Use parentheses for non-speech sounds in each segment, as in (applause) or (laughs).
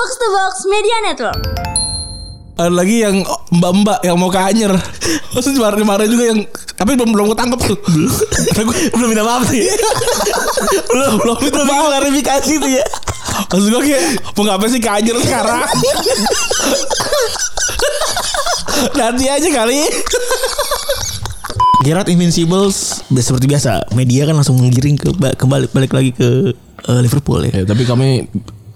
Box to Box Media Network. Ada lagi yang mbak-mbak yang mau ke Anyer. (laughs) Terus kemarin-kemarin juga yang tapi belum belum ketangkep tuh. (laughs) Gue belum minta maaf sih. (laughs) belum belum minta maaf. klarifikasi tuh ya. Maksud gue kayak mau ngapain sih ke Anyer sekarang? Nanti aja kali. Gerard Invincibles seperti biasa media kan langsung menggiring ke kembali balik lagi ke uh, Liverpool ya. Ya, tapi kami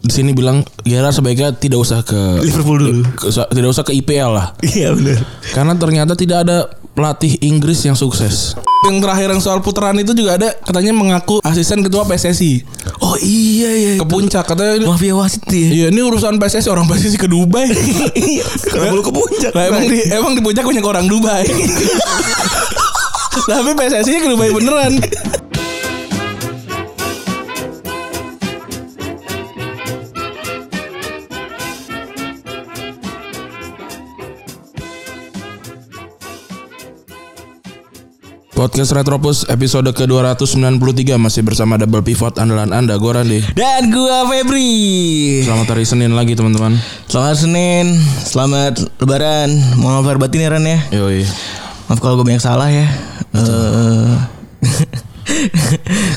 di sini bilang Gerard sebaiknya tidak usah ke Liverpool dulu. ke- tidak usah ke IPL lah. Iya benar. Karena ternyata tidak ada pelatih Inggris yang sukses. Yang terakhir yang soal putaran itu juga ada katanya mengaku asisten ketua PSSI Oh iya iya. ke puncak katanya ini, Mafia wasit ya. Iya ini urusan PSSI orang PSSI ke Dubai. (laughs) Iya. Kenapa lu ke puncak? Lah emang di emang di puncak banyak orang Dubai. (laughs) Tapi PSSI ke Dubai beneran. Podcast Retropus episode ke-293 masih bersama double pivot andalan Anda gue Randi. Dan gua Febri. Selamat hari Senin lagi teman-teman. Selamat Senin, selamat Lebaran. Mohon maaf batin ya Ran ya. Yoi. Maaf kalau gue banyak salah ya. Eh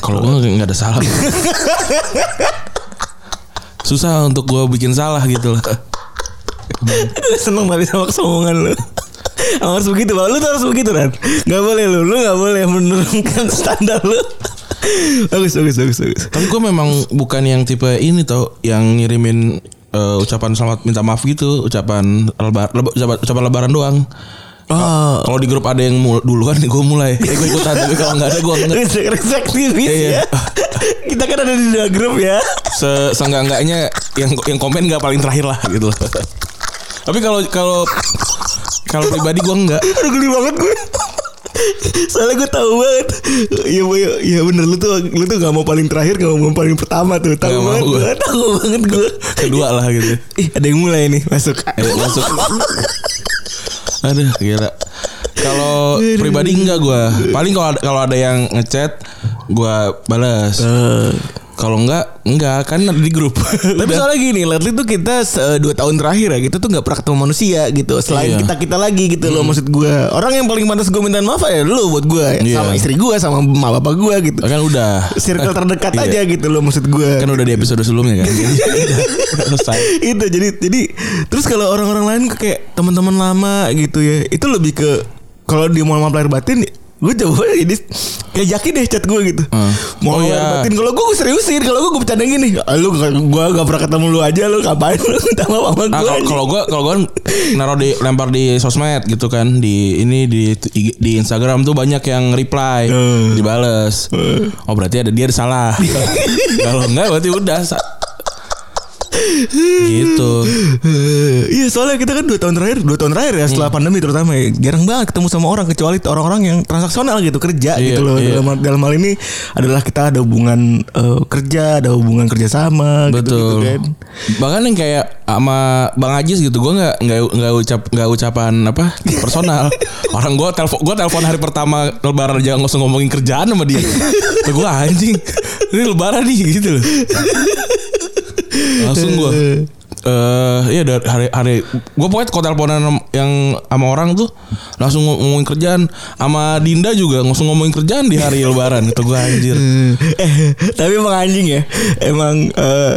(laughs) Kalau gue nggak ada salah. Susah untuk gue bikin salah gitu lah. seneng banget sama kesombongan lu. Harus begitu, Bang. Lu tuh harus begitu, Ran. Gak boleh lu, lu gak boleh menurunkan (laughs) standar lu. bagus, bagus, bagus, bagus. Tapi gue memang bukan yang tipe ini tau yang ngirimin eh, ucapan selamat minta maaf gitu, ucapan lebar, leba- ucapan, ucapan lebaran doang. Oh, Kalau di grup ada yang mul- duluan gue mulai. Eh, gue ikutan tapi kalau nggak ada gue nggak. Resektivis Iya. ya. Kita kan ada di dua grup ya. Se seenggak-enggaknya yang yang komen nggak paling terakhir lah gitu. tapi kalau kalau kalau pribadi gue nggak. Aduh (laughs) geli banget gue. Soalnya gue tahu banget. Iya, iya, iya bener lu tuh lu tuh gak mau paling terakhir, gak mau paling pertama tuh. Tahu banget gue. gue. Tahu banget gue. Kedua lah gitu. Ih, ada yang mulai nih masuk. Ayo masuk. Aduh gila. Kalau pribadi enggak gua. Paling kalau ada, kalau ada yang ngechat gua balas. Eh, Kalau enggak enggak kan ada di grup. (laughs) Tapi Udah. soalnya gini, lately tuh kita se- dua tahun terakhir ya, kita tuh nggak pernah ketemu manusia gitu. Selain Iya. kita kita lagi gitu loh, maksud gue. Orang yang paling pantas gue minta maaf ya lu buat gue, Iya. sama istri gue, sama emak bapak gue gitu. kan udah. Circle terdekat (laughs) Iya. aja gitu loh, maksud gue. Kan udah di episode sebelumnya kan. Jadi (laughs) udah selesai. itu jadi jadi terus kalau orang-orang lain kayak teman-teman lama gitu ya, itu lebih ke kalau mau maaf lahir batin gue coba ini kayak yakin deh chat gue gitu Hmm. mau Oh, batin kalau gue gue seriusin kalau gue gue bercanda gini ah, lu gue gak pernah ketemu lu aja lu ngapain lu minta maaf sama Nah, gue kalau- kalau gua kalau kan naruh di lempar di sosmed gitu kan di ini di di Instagram tuh banyak yang reply Eh. dibales. Oh berarti ada dia ada salah. (laughs) kalau enggak berarti udah gitu. Iya soalnya kita kan dua tahun terakhir Dua tahun terakhir ya Hmm. setelah pandemi terutama ya Jarang banget ketemu sama orang Kecuali orang-orang yang transaksional gitu Kerja Iya, gitu loh iya. dalam, dalam hal ini adalah kita ada hubungan eh, kerja Ada hubungan kerjasama gitu, gitu Betul. kan Bahkan yang kayak sama Bang Ajis gitu, gue nggak nggak nggak ucap nggak ucapan apa personal. (laughs) Orang gue telepon gue telepon hari pertama Lebaran aja nggak usah ngomongin kerjaan sama dia. Gue anjing, ini Lebaran nih gitu loh. Langsung gue. Eh iya dari hari hari gue pokoknya kalau teleponan yang sama orang tuh langsung ngom- ngomongin kerjaan sama Dinda juga langsung ngomongin kerjaan di hari Lebaran itu gue anjir. (laughs) eh, Tapi emang anjing ya Emang eh,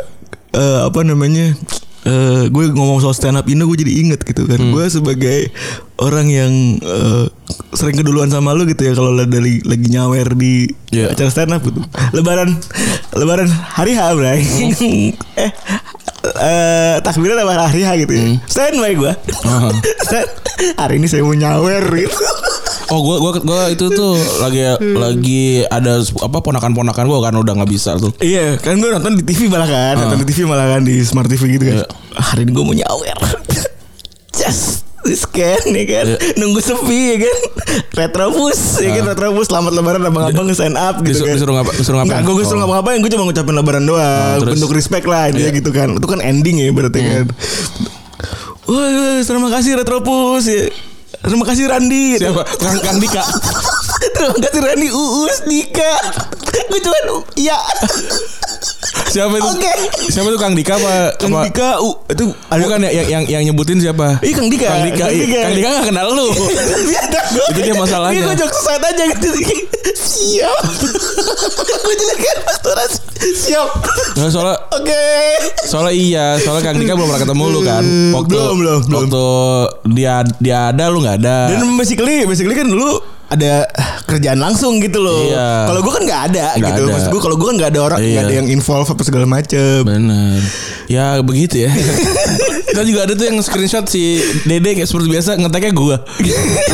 eh, Apa namanya eh gue ngomong soal stand up Indo gue jadi inget gitu kan Hmm. gue sebagai orang yang eh, sering keduluan sama lu gitu ya kalau lagi lagi nyawer di Iya. acara stand up gitu lebaran lebaran hari H bray (laughs) eh eh takbiran apa hari gitu ya. Hmm. stand by gue Aha. (laughs) hari ini saya mau nyawer gitu Oh gua gua gua itu tuh lagi lagi ada apa ponakan-ponakan gua kan udah nggak bisa tuh. Iya kan gue nonton di TV malah kan Nonton di TV malah kan Di Smart TV gitu kan. Hari ini gue mau nyawer. (laughs) Just (laughs) scan ya kan Iya. Nunggu sepi ya kan Retrobus ya kan Retrobus Selamat lebaran abang-abang sign up gitu kan disuruh ngapa- disuruh ngapain? Enggak gue disuruh Oh. ngapa-ngapain Gue cuma ngucapin lebaran doang terus? Bentuk respect lah intinya Iya. Gitu kan Itu kan ending ya berarti kan Wah terima kasih Retropus ya Terima kasih Randi. Siapa? Kang Kang Dika. (laughs) Terima kasih Rani Uus Dika Gue cuma Iya siapa itu? Oke. Siapa itu Kang Dika apa? Kang apa- Dika uh, itu ada Bukan ya yang, yang yang nyebutin siapa? Iya Kang Dika. Kang Dika. iya. Kang Dika gak kenal lu. Itu dia masalahnya. Ini gue jok set aja gitu. Siap. gue juga kayak restoran. Siap. Nah, soalnya Oke. soalnya iya, soalnya Kang Dika belum pernah ketemu lu kan. Waktu Belum, belum, belum. waktu dia dia ada lu nggak ada. Dan basically basically kan dulu ada kerjaan langsung gitu loh. Iya. Kalau gue kan nggak ada Nggak gitu. ada. Maksud gue kalau gue kan nggak ada orang, nggak Iya. ada yang involve apa segala macem. Bener Ya begitu ya (laughs) Kita juga ada tuh yang screenshot si Dede kayak seperti biasa ngeteknya gue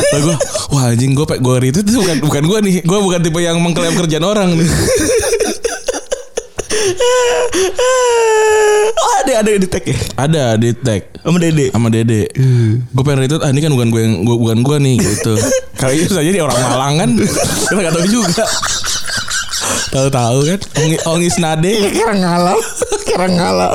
Lah gue Wah anjing gue gue itu bukan, bukan gue nih Gue bukan tipe yang mengklaim kerjaan orang nih oh ada ada di tag ya? Ada di tag. Sama Dede. sama Dede. Gue pengen retweet Ah ini kan bukan gue yang gua, Bukan gue nih gitu. (laughs) Kali itu saja dia orang Malang kan. Kita gak tahu juga. (laughs) Tahu-tahu kan? Ongi- Ongis Nade Kira ngalau, kira ngalau.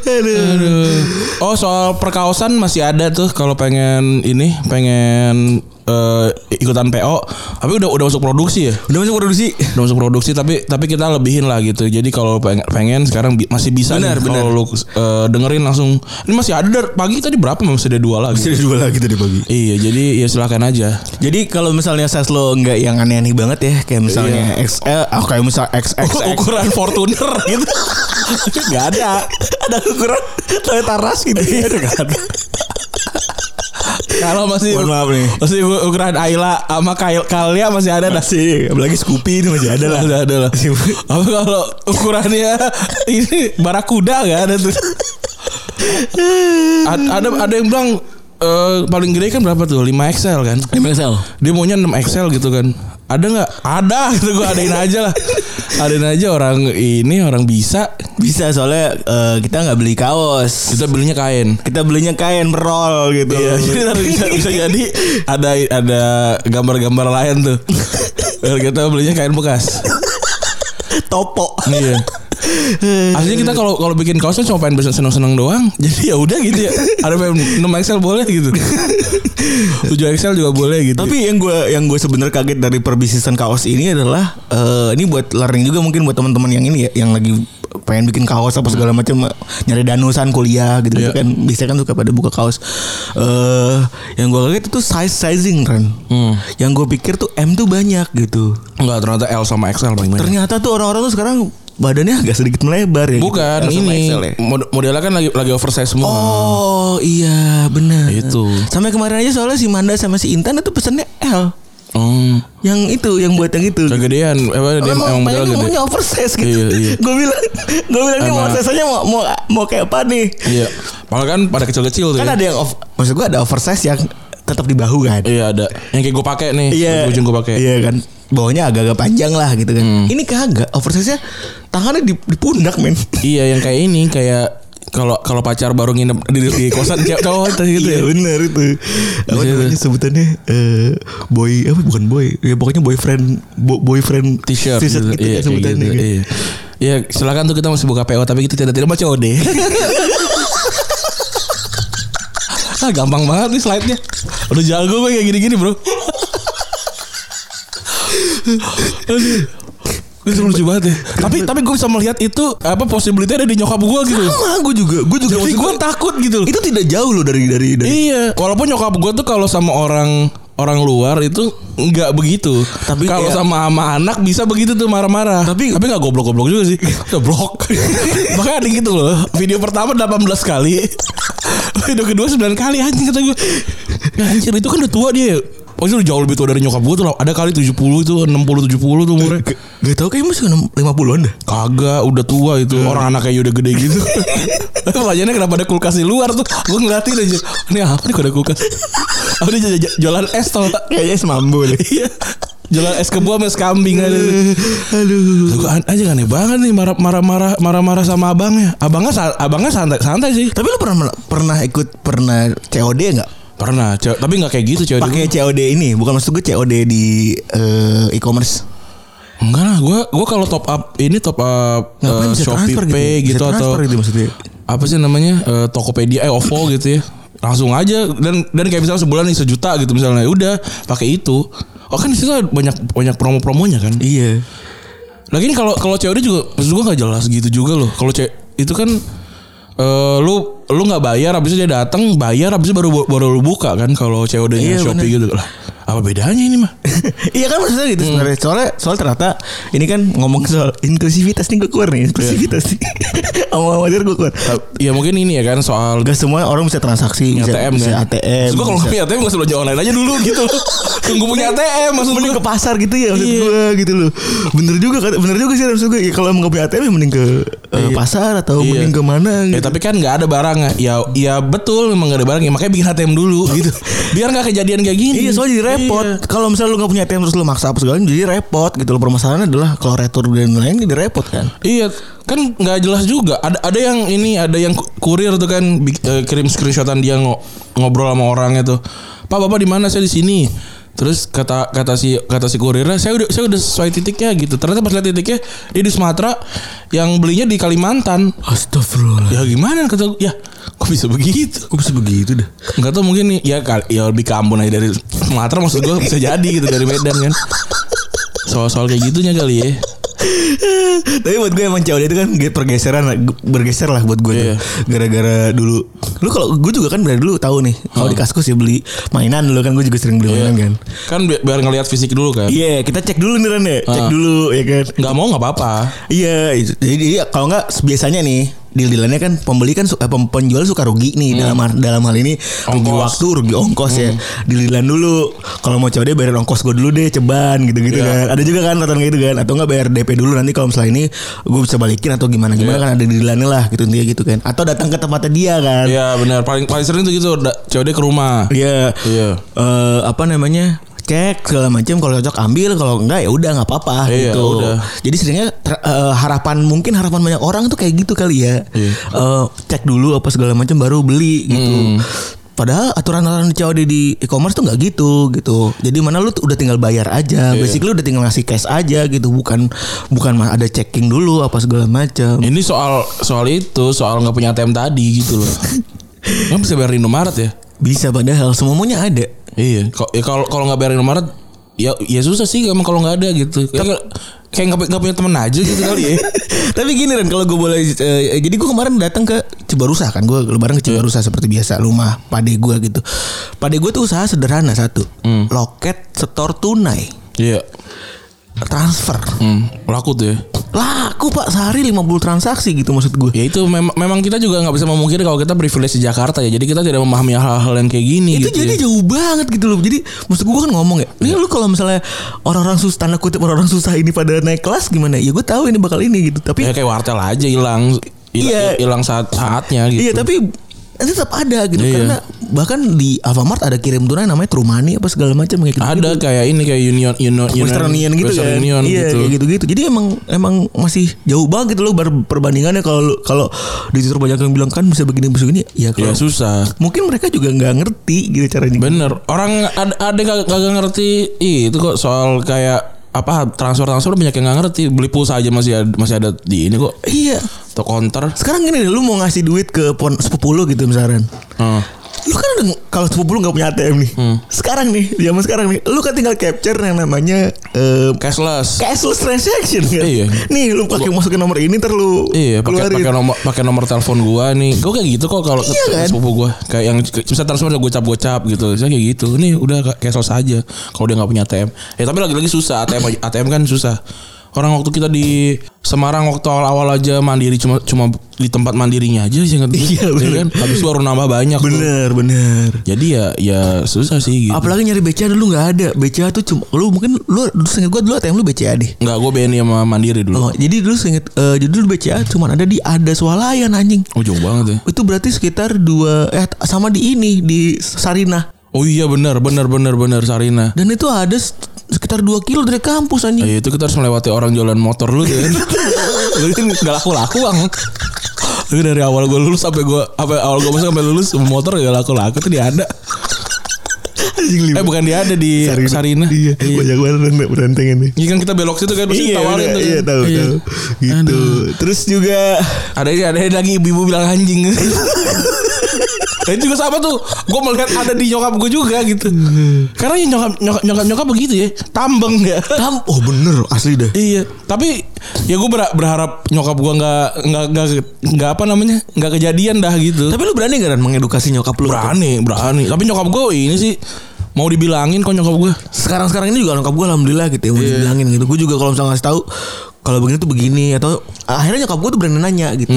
Aduh. Aduh. Oh soal perkaosan masih ada tuh kalau pengen ini pengen eh, ikutan PO tapi udah udah masuk produksi ya Udah masuk produksi. udah masuk produksi tapi tapi kita lebihin lah gitu jadi kalau pengen, pengen sekarang bi- masih bisa Benar, nih benar. kalau lu eh, dengerin langsung ini masih ada dari pagi tadi berapa masih ada dua lagi Masih ada dua lagi tadi pagi. iya jadi ya silakan aja Jadi kalau misalnya size lo nggak yang aneh-aneh banget ya, kayak misalnya XL, oh kayak misal XXX. ukuran Fortuner gitu (laughs) nggak ada ada ukuran Toyota Rush gitu ya. Nggak ada. kalau masih Mohon maaf nih. masih ukuran Ayla sama Kal- Kalia masih ada dah Masih, apalagi Scoopy itu masih ada lah. Ada ada lah. Apa kalau ukurannya ini barakuda gak ada tuh. Ada ada yang bilang eh, paling gede kan berapa tuh? 5 XL kan? MXL. Dia maunya 6 XL gitu kan. Ada nggak? Ada (laughs) gitu gue adain aja lah. Adain aja orang ini orang bisa. Bisa soalnya eh, kita nggak beli kaos. Kita belinya kain. Kita belinya kain berol gitu. Iya, (laughs) jadi bisa, bisa jadi ada ada gambar-gambar lain tuh. (laughs) kita belinya kain bekas. Topo. Iya. (laughs) Aslinya kita kalau kalau bikin kaos kan cuma pengen bisa seneng-seneng doang. (laughs) Jadi ya udah gitu ya. Ada pengen 6 XL boleh gitu. (laughs) 7 XL juga boleh gitu. Tapi yang gue yang gue sebenarnya kaget dari perbisnisan kaos ini adalah eh, ini buat learning juga mungkin buat teman-teman yang ini ya yang lagi pengen bikin kaos apa segala macam nyari danusan kuliah gitu, Iya. kan biasanya kan suka pada buka kaos eh yang gue kaget itu size sizing kan Hmm. yang gue pikir tuh M tuh banyak gitu Enggak ternyata L sama XL paling banyak. ternyata tuh orang-orang tuh sekarang badannya agak sedikit melebar ya gitu. Bukan sama ini XL ya. mod- modelnya kan lagi lagi oversize semua. Oh iya benar Itu. Sampai kemarin aja soalnya si Manda sama si Intan itu pesannya L Hmm. Yang itu yang buat yang itu Kegedean, apa dia Emang, emang model pengennya gede. maunya oversize gitu. Iya, iya. gue bilang, gue bilang ini mau oversize mau mau mau kayak apa nih? Iya. Malah kan pada kecil-kecil tuh. Kan ya. ada yang off, maksud gue ada oversize yang tetap di bahu kan? Iya ada. Yang kayak gue pakai nih. Iya. Ujung gue pakai. Iya kan. Bawahnya agak-agak panjang lah gitu kan. Hmm. Ini kagak oversize-nya tangannya di, di pundak men. (laughs) Iya yang kayak ini kayak kalau kalau pacar baru nginep di, di kosan cewek (laughs) cowok itu gitu ya. Iya benar itu. Apa situ. namanya sebutannya eh, boy apa bukan boy ya pokoknya boyfriend bo- boyfriend T-shirt, gitu. gitu Iya, kan kayak sebutannya gitu. kan. Iya. Iya, silakan tuh kita masih buka PO tapi kita tidak tidak baca OD. (laughs) ah, gampang banget nih slide-nya. Udah jago gue kayak gini-gini, Bro. Itu lucu banget ya. Tapi tapi gue bisa melihat itu apa possibility ada di nyokap gue gitu. Sama gue juga, gue juga gue takut gitu. itu tidak jauh loh dari dari dari Iya, walaupun nyokap gue tuh kalau sama orang orang luar itu nggak begitu. Tapi kalau kayak- sama sama anak bisa begitu tuh marah-marah. Tapi- tapi nggak goblok-goblok juga sih. (laughs) Udah blok. (laughs) Makanya ada gitu loh. Video pertama 18 kali. (laughs) Video kedua 9 kali anjing kata gue. Anjir itu kan udah tua dia. Oh itu jauh lebih tua dari nyokap gue tuh lah. Ada kali 70 itu 60 70 tuh umurnya. Gak, gak tau kayaknya masih 50-an dah. Kagak, udah tua itu. Orang anaknya udah gede gitu. (laughs) Pertanyaannya kenapa ada kulkas di luar tuh? Gue ngeliatin aja. Ini apa nih kok ada kulkas? Apa dia j- j- jualan es tau tak? Kayaknya semambu deh. Iya. Jualan es kebo sama es kambing ada. Aduh. Tuh, aja aneh banget nih marah marah marah marah marah sama abangnya. Abangnya abangnya santai santai sih. Tapi lu pernah pernah ikut pernah COD nggak? Pernah, ce- tapi nggak kayak gitu cewek. Pakai COD ini, bukan maksud gue COD di eh, e-commerce. Enggak lah, gue gue kalau top up ini top up bisa Shopee transfer Pay Bisa gitu, atau gitu maksudnya. apa sih namanya eh, Tokopedia eh OVO gitu ya langsung aja dan dan kayak misalnya sebulan nih sejuta gitu misalnya udah pakai itu oh kan di situ ada banyak banyak promo-promonya kan Iya. Lagi ini kalau kalau COD juga maksud gua nggak jelas gitu juga loh. Kalau C itu kan eh lu lu nggak bayar habis itu dia datang bayar habis itu baru baru lu buka kan kalau COD-nya Iya, Shopee gitu lah. Apa bedanya ini mah? (laughs) iya kan maksudnya gitu sebenarnya. Soalnya soal ternyata ini kan ngomong soal inklusivitas nih gue keluar nih inklusivitas nih. (laughs) Sama wajar gue keluar. Ya mungkin ini ya kan soal Gak semua orang bisa transaksi, bisa, ATM bisa kan. ATM. Maksud gua kalau punya ATM gak belanja online aja dulu gitu. (laughs) Tunggu punya ATM maksud mending gua. ke pasar gitu ya maksud Iya. gue gitu loh. Bener juga kan, bener juga sih maksud gue. Ya, kalau emang gak punya ATM ya mending ke eh, pasar atau Iya. mending ke mana Ya gitu. tapi kan nggak ada barangnya. Ya ya betul memang nggak ada barangnya. Makanya bikin ATM dulu gitu. Biar nggak kejadian kayak gini. Iya soalnya jadi repot. Iya. Kalau misalnya lu gak punya ATM terus lu maksa apa segala jadi repot gitu loh. Permasalahannya adalah kalau retur dan lain jadi repot kan. Iya kan nggak jelas juga. Ada ada yang ini ada yang ku- kurir tuh kan eh, kirim screenshotan dia ngo- ngobrol sama orangnya tuh. Pak bapak di mana saya di sini. Terus kata kata si kata si kurirnya saya udah saya udah sesuai titiknya gitu. Ternyata pas lihat titiknya dia di Sumatera yang belinya di Kalimantan. Astagfirullah. Ya gimana kata ya kok bisa begitu? Kok bisa begitu dah? Enggak tahu mungkin nih ya ya lebih ke Ambon aja dari Sumatera maksud gue bisa jadi gitu dari Medan kan. Soal-soal kayak gitunya kali ya. Tapi buat gue emang COD itu kan ge- pergeseran bergeser lah buat gue tuh. Iya. Gara-gara dulu Lu kalau gue juga kan dari dulu tahu nih Kalau di kaskus ya beli mainan dulu kan Gue juga sering beli mainan kan Kan bi- biar ngelihat fisik dulu kan. Iya kita cek dulu nih Ran ya Cek dulu ya kan Nggak mau nggak apa-apa. Iya itu. Jadi iya, kalau nggak biasanya nih deal-dealannya kan pembeli kan eh, penjual suka rugi nih dalam har- dalam hal ini rugi Ongkos. waktu rugi ongkos ya deal-dealan dulu kalau mau COD bayar ongkos gue dulu deh ceban gitu-gitu Iya. kan ada juga kan kayak gitu kan atau nggak bayar DP dulu nanti kalau misalnya ini gue bisa balikin atau gimana gimana Iya. kan ada dealannya lah gitu intinya gitu kan atau datang ke tempatnya dia kan Iya benar paling paling sering tuh gitu COD ke rumah. Iya. Iya. Eh, apa namanya? Cek segala macam kalau cocok ambil kalau enggak ya udah nggak apa-apa Iya, gitu. udah. Jadi seringnya ter- eh, harapan mungkin harapan banyak orang tuh kayak gitu kali ya. Iya. Eh, cek dulu apa segala macam baru beli gitu. Hmm. Padahal aturan-aturan di COD di e-commerce tuh nggak gitu gitu. Jadi mana lu udah tinggal bayar aja. Iya. Basically lu udah tinggal ngasih cash aja gitu. Bukan bukan mah ada checking dulu apa segala macam. Ini soal soal itu soal nggak punya ATM tadi gitu loh. (laughs) Kan bisa bayar Indomaret ya? Bisa padahal semuanya ada. Iya. Ya Kalau kalau nggak bayar Indomaret ya ya susah sih emang kalau nggak ada gitu. Kayak kayak nggak punya temen aja gitu kali ya. (laughs) Tapi gini Ren kalau gue boleh eh, Jadi gue kemarin datang ke Cibarusa kan Gue lebaran ke Cibarusa seperti biasa Rumah pade gue gitu Pade gue tuh usaha sederhana satu Loket setor tunai Iya. Transfer Hmm, laku tuh ya. Laku pak Sehari 50 transaksi gitu maksud gue Ya itu memang memang kita juga nggak bisa memungkiri kalau kita privilege di Jakarta ya. Jadi kita tidak memahami hal-hal yang kayak gini itu gitu. jadi ya. jauh banget gitu loh Jadi maksud gue kan ngomong ya Ini lu kalau misalnya Orang-orang susah Tanda kutip orang-orang susah ini pada naik kelas gimana Ya gue tahu ini bakal ini gitu Tapi Ya kayak wartel aja hilang Iya. hilang saat saatnya gitu. Iya tapi tetap ada gitu Iya. karena bahkan di Alfamart ada kirim tunai namanya Trumani apa segala macam kayak gitu. Ada kayak ini kayak Union Union Western Union gitu Western kan. Union iya, gitu. kayak gitu-gitu. Jadi emang emang masih jauh banget gitu loh perbandingannya kalau kalau di Twitter banyak yang bilang kan bisa begini bisa begini. Ya Ya kalau susah. mungkin mereka juga nggak ngerti gitu caranya. Bener. Orang ada ada kagak ngerti itu kok soal kayak apa transfer transfer banyak yang nggak ngerti beli pulsa aja masih ada, masih ada di ini kok Iya. atau counter Sekarang gini deh, lu mau ngasih duit ke pon sepupu lu gitu misalkan. Hmm. Lu kan udah kalau sepupu lu nggak punya ATM nih. Sekarang nih, zaman sekarang nih, lu kan tinggal capture yang namanya eh, cashless cashless transaction kan. Iya. Nih lu pakai masukin nomor ini ntar lu Iya, pakai pakai nomor pakai nomor telepon gua nih. Gua kayak gitu kok kalau Iya kan? sepupu gua. Kayak yang bisa transfer gocap-gocap gitu. Saya kayak gitu. Nih udah cashless aja kalau dia nggak punya ATM. Ya tapi lagi-lagi susah ATM ATM kan susah. Orang waktu kita di Semarang waktu awal-awal aja mandiri cuma cuma di tempat mandirinya aja sih ingat Iya, bener. kan. Habis baru nambah banyak tuh. Bener bener. Jadi ya ya susah sih gitu. Apalagi nyari BCA dulu nggak ada. BCA tuh cuma lu mungkin lu dulu seinget gua dulu ATM lu BCA deh. Enggak, gue BNI sama Mandiri dulu. Oh, jadi dulu seinget eh, jadi dulu BCA cuma ada di ada swalayan anjing. Oh, jauh banget ya. Itu berarti sekitar dua eh sama di ini di Sarinah. Oh iya benar benar benar benar Sarina. Dan itu ada sekitar 2 kilo dari kampus anjing. Eh, itu kita harus melewati orang jualan motor dulu kan. (laughs) Lu kan gak laku-laku bang. Lu dari awal gue lulus sampai gue apa awal gue masuk sampai lulus motor gak laku-laku tuh dia ada. Anjing. Eh bukan dia ada di Sarina. Iya, banyak banget berantengan nih. Iya kan kita belok situ kan pasti Iya, tawarin udah, tuh. iya kan. tahu tahu. Gitu. Terus juga Ada ada lagi ibu-ibu bilang anjing. (laughs) Dan juga sama tuh, gue melihat ada di nyokap gue juga gitu. Karena ya nyokap nyokap nyokap, nyokap begitu ya, tambeng ya. tam oh bener asli dah. Iya, tapi ya gue berharap nyokap gue nggak nggak nggak nggak apa namanya nggak kejadian dah gitu. Tapi lu berani gak Ran mengedukasi nyokap lu? Berani, berani. Tapi nyokap gue ini sih mau dibilangin kok nyokap gue. Sekarang-sekarang ini juga nyokap gue alhamdulillah gitu ya mau dibilangin gitu. Gue juga kalau misalnya ngasih tahu kalau begini tuh begini atau akhirnya nyokap gue tuh berani nanya gitu.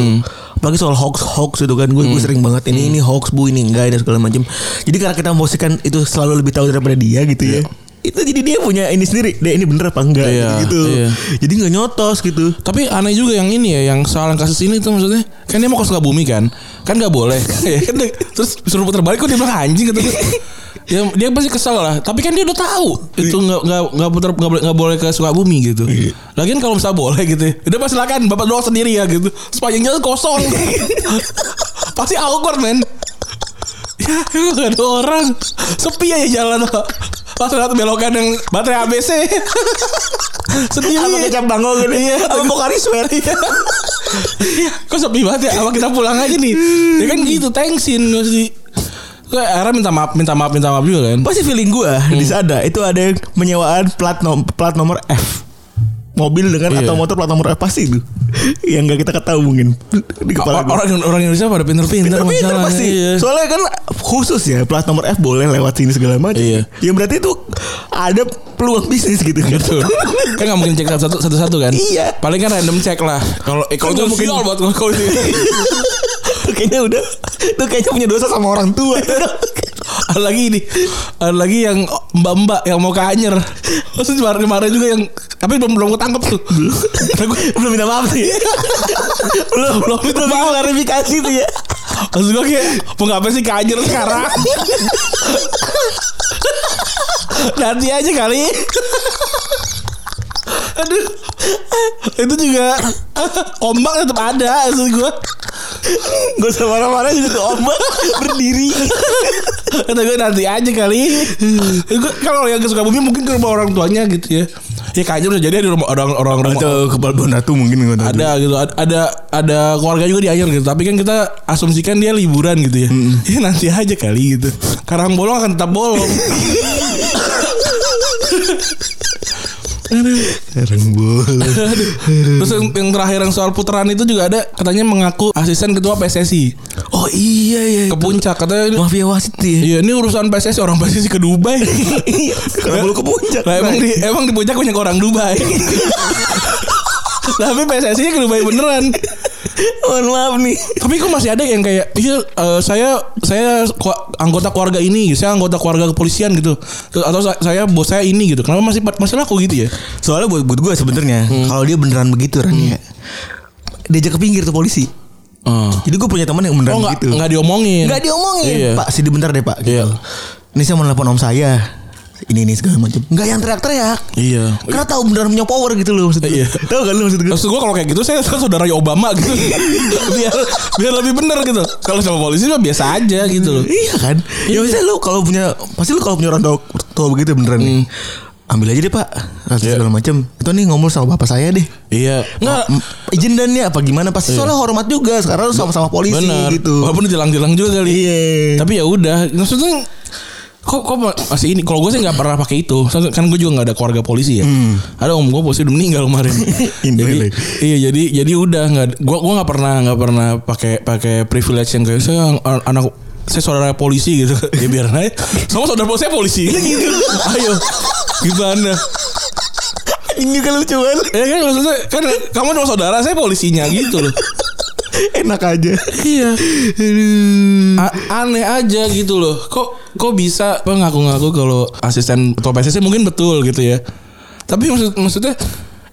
Apalagi soal hoax hoax itu kan gue gue sering banget ini ini hoax bu ini enggak dan segala macam. Jadi karena kita memposisikan itu selalu lebih tahu daripada dia gitu ya. Itu jadi dia punya ini sendiri. Deh ini bener apa enggak Iya, gitu. iya. Jadi nggak nyotos gitu. Tapi aneh juga yang ini ya, yang soal kasus ini tuh maksudnya kan dia mau ke Sukabumi kan, kan nggak boleh. Ya (laughs) kan, Terus suruh putar balik kok dia bilang anjing gitu. Ya dia pasti kesel lah. Tapi kan dia udah tahu itu nggak nggak nggak putar nggak boleh nggak boleh ke Sukabumi gitu. Lagian kalau misalnya boleh gitu, ya, udah pas silakan bapak doang sendiri ya gitu. Sepanjang jalan kosong. pasti awkward men. (laughs) Ya gak ada orang Sepi aja jalan Pas lihat belokan yang baterai ABC (laughs) Sendiri Apa kecap bango gitu. Iya Apa Pocari Sweat. Iya, kok sepi banget ya? Apa kita pulang aja nih? Ya kan gitu, thanksin mesti. Gue akhirnya minta maaf, minta maaf, minta maaf juga kan. Pasti feeling gue di sana itu ada yang menyewaan plat nom plat nomor F. Mobil dengan Iya. atau motor plat nomor F pasti itu. (laughs) Yang nggak kita ketahui mungkin di kepala Orang, gue. orang, orang Indonesia pada pinter-pinter masalahnya. pasti. Iya. Soalnya kan khusus ya plat nomor F boleh lewat sini segala macam. Iya. Ya berarti itu ada peluang bisnis gitu kan. (laughs) Betul. kan nggak mungkin cek satu satu satu kan? Iya. Paling kan random cek lah. Kalau eh, kalau itu mungkin. sial buat kalau (laughs) itu. kayaknya udah itu kayaknya punya dosa sama orang tua. ada lagi ini, ada lagi yang mbak-mbak yang mau ke Anyer. Terus kemarin-kemarin juga yang tapi belum belum ketangkep tuh. (laughs) Karena gue belum minta maaf sih. (laughs) belum belum belum bikin klarifikasi tuh ya. Maksud gue kayak Mau ngapain sih ke Anyer sekarang (laughs) Nanti aja kali Aduh. Itu juga Ombak tetap ada Maksud gue Gak usah marah-marah tuh ombak berdiri. Kata gue nanti aja kali. Gua- Kalau yang ke Sukabumi Mungkin ke rumah orang tuanya gitu ya. Ya kayaknya udah jadi di rumah orang orang rumah Atau kepala Bondatu mungkin nggak tahu. ada gitu ada ada ada keluarga juga di Anyer gitu. Tapi kan kita asumsikan dia liburan gitu ya. Ya nanti aja kali gitu. Karang bolong akan tetap bolong (laughs) Boleh. terus yang, yang terakhir yang soal putaran itu juga ada katanya mengaku asisten ketua PSSI Oh iya iya. ke puncak katanya ini- Mafia wasit ya. Iya ini urusan PSSI orang PSSI ke Dubai. Iya. Kenapa lu ke puncak? Lah emang di emang di puncak banyak orang Dubai. (laughs) Tapi PSSI ke Dubai beneran. Mohon maaf nih. Tapi kok masih ada yang kayak iya eh, saya saya anggota keluarga ini, saya anggota keluarga kepolisian gitu. Atau sa- saya bos saya ini gitu. Kenapa masih masih laku gitu ya? Soalnya buat buat gue sebenarnya kalau dia beneran begitu Ran ya. Diajak ke pinggir tuh polisi. Jadi gue punya teman yang beneran Oh enggak begitu. enggak diomongin. Nggak diomongin. Iya. Pak, sini bentar deh, Pak. Gitu. Iya. Ini saya mau nelfon om saya. Ini ini segala macam. Enggak yang teriak-teriak. Iya. Karena tahu beneran punya power gitu loh maksudnya. Iya. Tahu kan lu maksud gue? Maksud gue kalau kayak gitu saya saudaranya Obama gitu (laughs) biar biar lebih bener gitu. Kalau sama polisi mah biasa aja gitu loh. Iya kan? Ya Iya. maksudnya lu kalau punya pasti lu kalau punya orang tua, tua begitu beneran nih. Ambil aja deh pak Rasa Iya. segala macam Itu nih ngomong sama bapak saya deh Iya. Enggak M- Izin dan ya apa gimana Pasti soalnya hormat juga Sekarang lu sama-sama polisi bener. gitu Walaupun jelang-jelang juga kali. Iya Tapi ya udah, maksudnya kok kok masih ini? Kalau gue sih nggak pernah pakai itu. Kan gue juga nggak ada keluarga polisi ya. Ada om gue polisi udah meninggal kemarin. (laughs) Jadi iya jadi jadi udah nggak gue gue nggak pernah nggak pernah pakai pakai privilege yang kayak saya an- anak saya saudara polisi gitu. (laughs) Ya biar aja. Sama saudara polisi polisi. Gitu. (laughs) Ayo gimana? Ini juga lucu banget. Ya kan maksudnya kan kamu cuma saudara saya polisinya gitu loh (laughs) Enak aja. Iya. A- aneh aja gitu loh. Kok kok bisa? Ngaku-ngaku kalau asisten ketua PSSI mungkin betul gitu ya. Tapi maksud maksudnya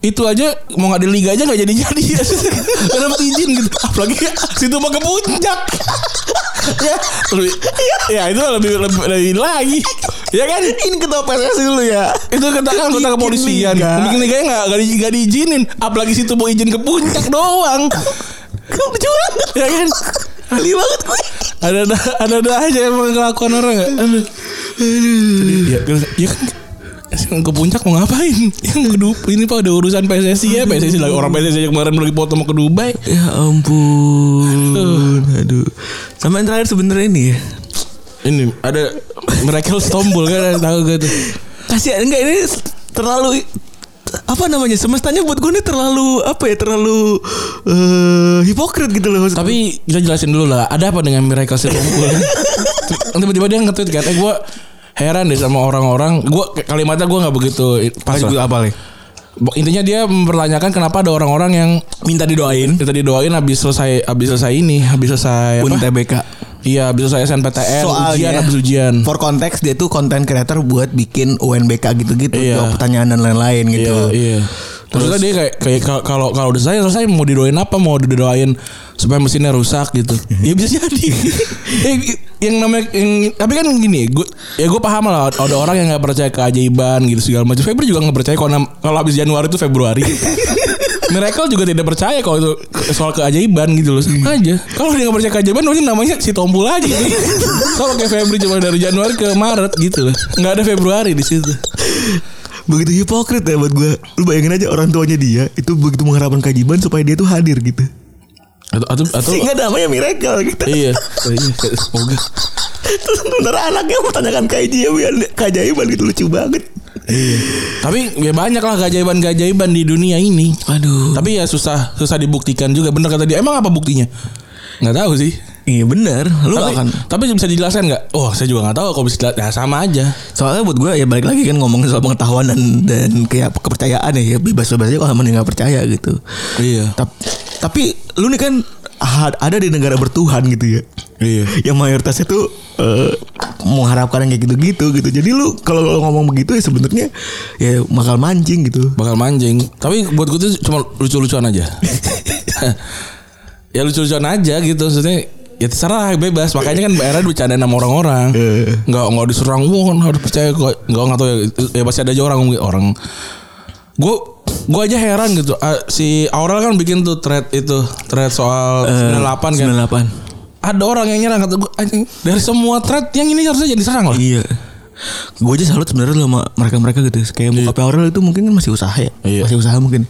itu aja mau nggak di liga aja nggak jadi jadi (laughs) Gak dapet izin gitu. Apalagi situ mau ke puncak. (laughs) Ya. Lebih ya itu lebih lebih, lebih lagi. Ya kan? Ini ketua PSSI dulu ya. Itu katakan kepolisian. liga. bikin liganya nggak nggak diizinin. Apalagi situ mau izin ke puncak doang Lucu banget ya kan Ahli banget gue ada ada ada, ada aja emang kelakuan orang nggak Aduh. Jadi, ya, ya kan yang ke puncak mau ngapain? Yang ke Dubai ini pak ada urusan PSSI ya PSSI lagi orang PSSI kemarin lagi foto mau ke Dubai. Ya ampun. Aduh. Sama yang terakhir sebenarnya ini ya. Ini ada Miracle Stombul kan tahu gak tuh? Kasihan enggak ini terlalu apa namanya semestanya buat gue ini terlalu apa ya terlalu eh hipokrit gitu loh Tapi kita jelasin dulu lah, ada apa dengan Miracle Stombul? (laughs) Tiba-tiba dia nge-tweet kan, eh gue heran deh sama orang-orang. Gue kalimatnya gue nggak begitu pas lah. apa nih Intinya dia mempertanyakan kenapa ada orang-orang yang minta didoain minta didoain habis selesai habis selesai ini, habis selesai apa? UNTBK Iya, habis selesai SNPTN, ujian habis ujian. for konteks dia tuh konten creator buat bikin UNBK gitu-gitu Iya. jawab pertanyaan dan lain-lain gitu Iya, iya. Terus dia kayak kayak kal- kalau kalau udah selesai selesai mau didoain apa? Mau didoain supaya mesinnya rusak gitu. ya bisa jadi. Eh, (laughs) yang namanya yang tapi kan gini, gue ya gue paham lah ada orang yang nggak percaya keajaiban gitu segala macam. Febri juga nggak percaya kalau kalau habis Januari itu Februari. (laughs) Miracle juga tidak percaya kalau itu soal keajaiban gitu loh. Sama aja. Kalau dia nggak percaya keajaiban, berarti namanya si tombol aja. Gitu. Sama kayak Febri cuma dari Januari ke Maret gitu loh. Nggak ada Februari di situ. begitu hipokrit ya buat gue lu bayangin aja orang tuanya dia itu begitu mengharapkan keajaiban supaya dia tuh hadir gitu Atau atau, atau sehingga namanya miracle gitu Iya. Iya. Semoga. terus sementara anaknya mempertanyakan keajaiban keajaiban gitu lucu banget Iya. Tapi ya banyak lah keajaiban-keajaiban di dunia ini. aduh Tapi ya susah susah dibuktikan juga. Bener kata dia. Emang apa buktinya? Nggak tahu sih. iya bener lu tapi, akan tapi bisa dijelaskan nggak? Oh saya juga nggak tahu. Kalau bisa dijelaskan, ya sama aja. soalnya buat gue ya balik lagi kan ngomongin soal pengetahuan dan dan kayak kepercayaan ya, bebas-bebas aja kalau emang dia nggak percaya gitu Iya. tapi tapi lu nih kan ada di negara bertuhan gitu ya Iya. yang mayoritasnya tuh eh, mengharapkan yang kayak gitu-gitu gitu. Jadi lu kalau lu ngomong begitu ya sebenarnya ya bakal mancing gitu. Bakal manjing. Tapi buat gue tuh cuma lucu-lucuan aja. (laughs) ya lucu-lucuan aja gitu. Maksudnya ya terserah bebas. Makanya kan era bercanda sama orang-orang. Eh. Nggak nggak diserang. Wah harus percaya kok. Nggak nggak tahu ya. Ya pasti ada aja orang orang. Gue gue aja heran gitu. Ah, si Aurel kan bikin tuh thread itu thread soal 98 kan. 98. Ada orang yang nyerang kata gue anjing dari semua thread yang ini harusnya jadi serang lah. Iya. Gue aja salut sebenarnya sama mereka-mereka gitu. Kayak muka Aurel itu mungkin kan masih usaha ya. Iya. Masih usaha mungkin.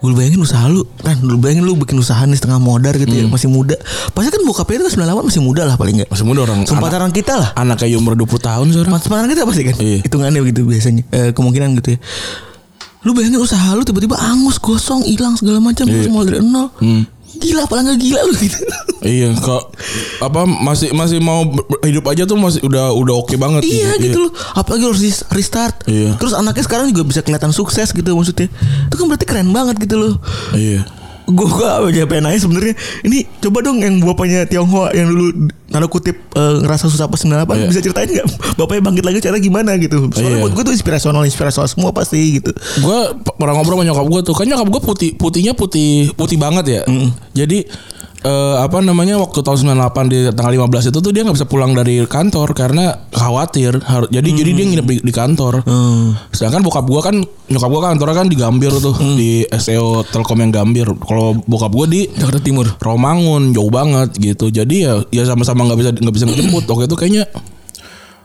Gue bayangin usaha lu kan lu bayangin lu bikin usaha nih setengah modar gitu ya masih muda pasti kan bokapnya itu kan 98 masih muda lah paling enggak Masih muda orang. Anak, Semparan kita lah anak kayak umur 20 tahun sekarang. Semparan kita pasti kan Iya. Hitungannya begitu biasanya eh, Kemungkinan gitu ya Lu bayangin usaha lu tiba-tiba angus Gosong hilang segala macam Iya. Semua dari nol Hmm. Gila apalagi nggak gila lu gitu Iya, kok apa masih masih mau hidup aja tuh masih udah udah oke banget. Iya gitu loh Apalagi harus restart Iya. Terus anaknya sekarang juga bisa kelihatan sukses gitu maksudnya Itu kan berarti keren banget gitu loh Iya. Gue gua aja pengen nanya sebenarnya Ini coba dong yang bapaknya Tionghoa Yang dulu tanda kutip eh, ngerasa susah pas 98 Iya. Bisa ceritain gak Bapaknya bangkit lagi cara gimana gitu Soalnya Iya. buat gue tuh inspirasional Inspirasional semua pasti gitu Gue pernah ngobrol sama nyokap gue tuh, kan nyokap gue putih putihnya putih putih banget ya. Jadi eh, apa namanya waktu tahun 98 di tanggal 15 itu tuh dia nggak bisa pulang dari kantor karena khawatir harus jadi jadi dia nginep di, di kantor. Sedangkan bokap gue kan nyokap gue kantornya kan di Gambir tuh di SEO Telkom yang Gambir. Kalau bokap gue di Jakarta Timur Romangun jauh banget gitu. Jadi ya ya sama-sama nggak bisa nggak bisa ngejemput. Waktu itu kayaknya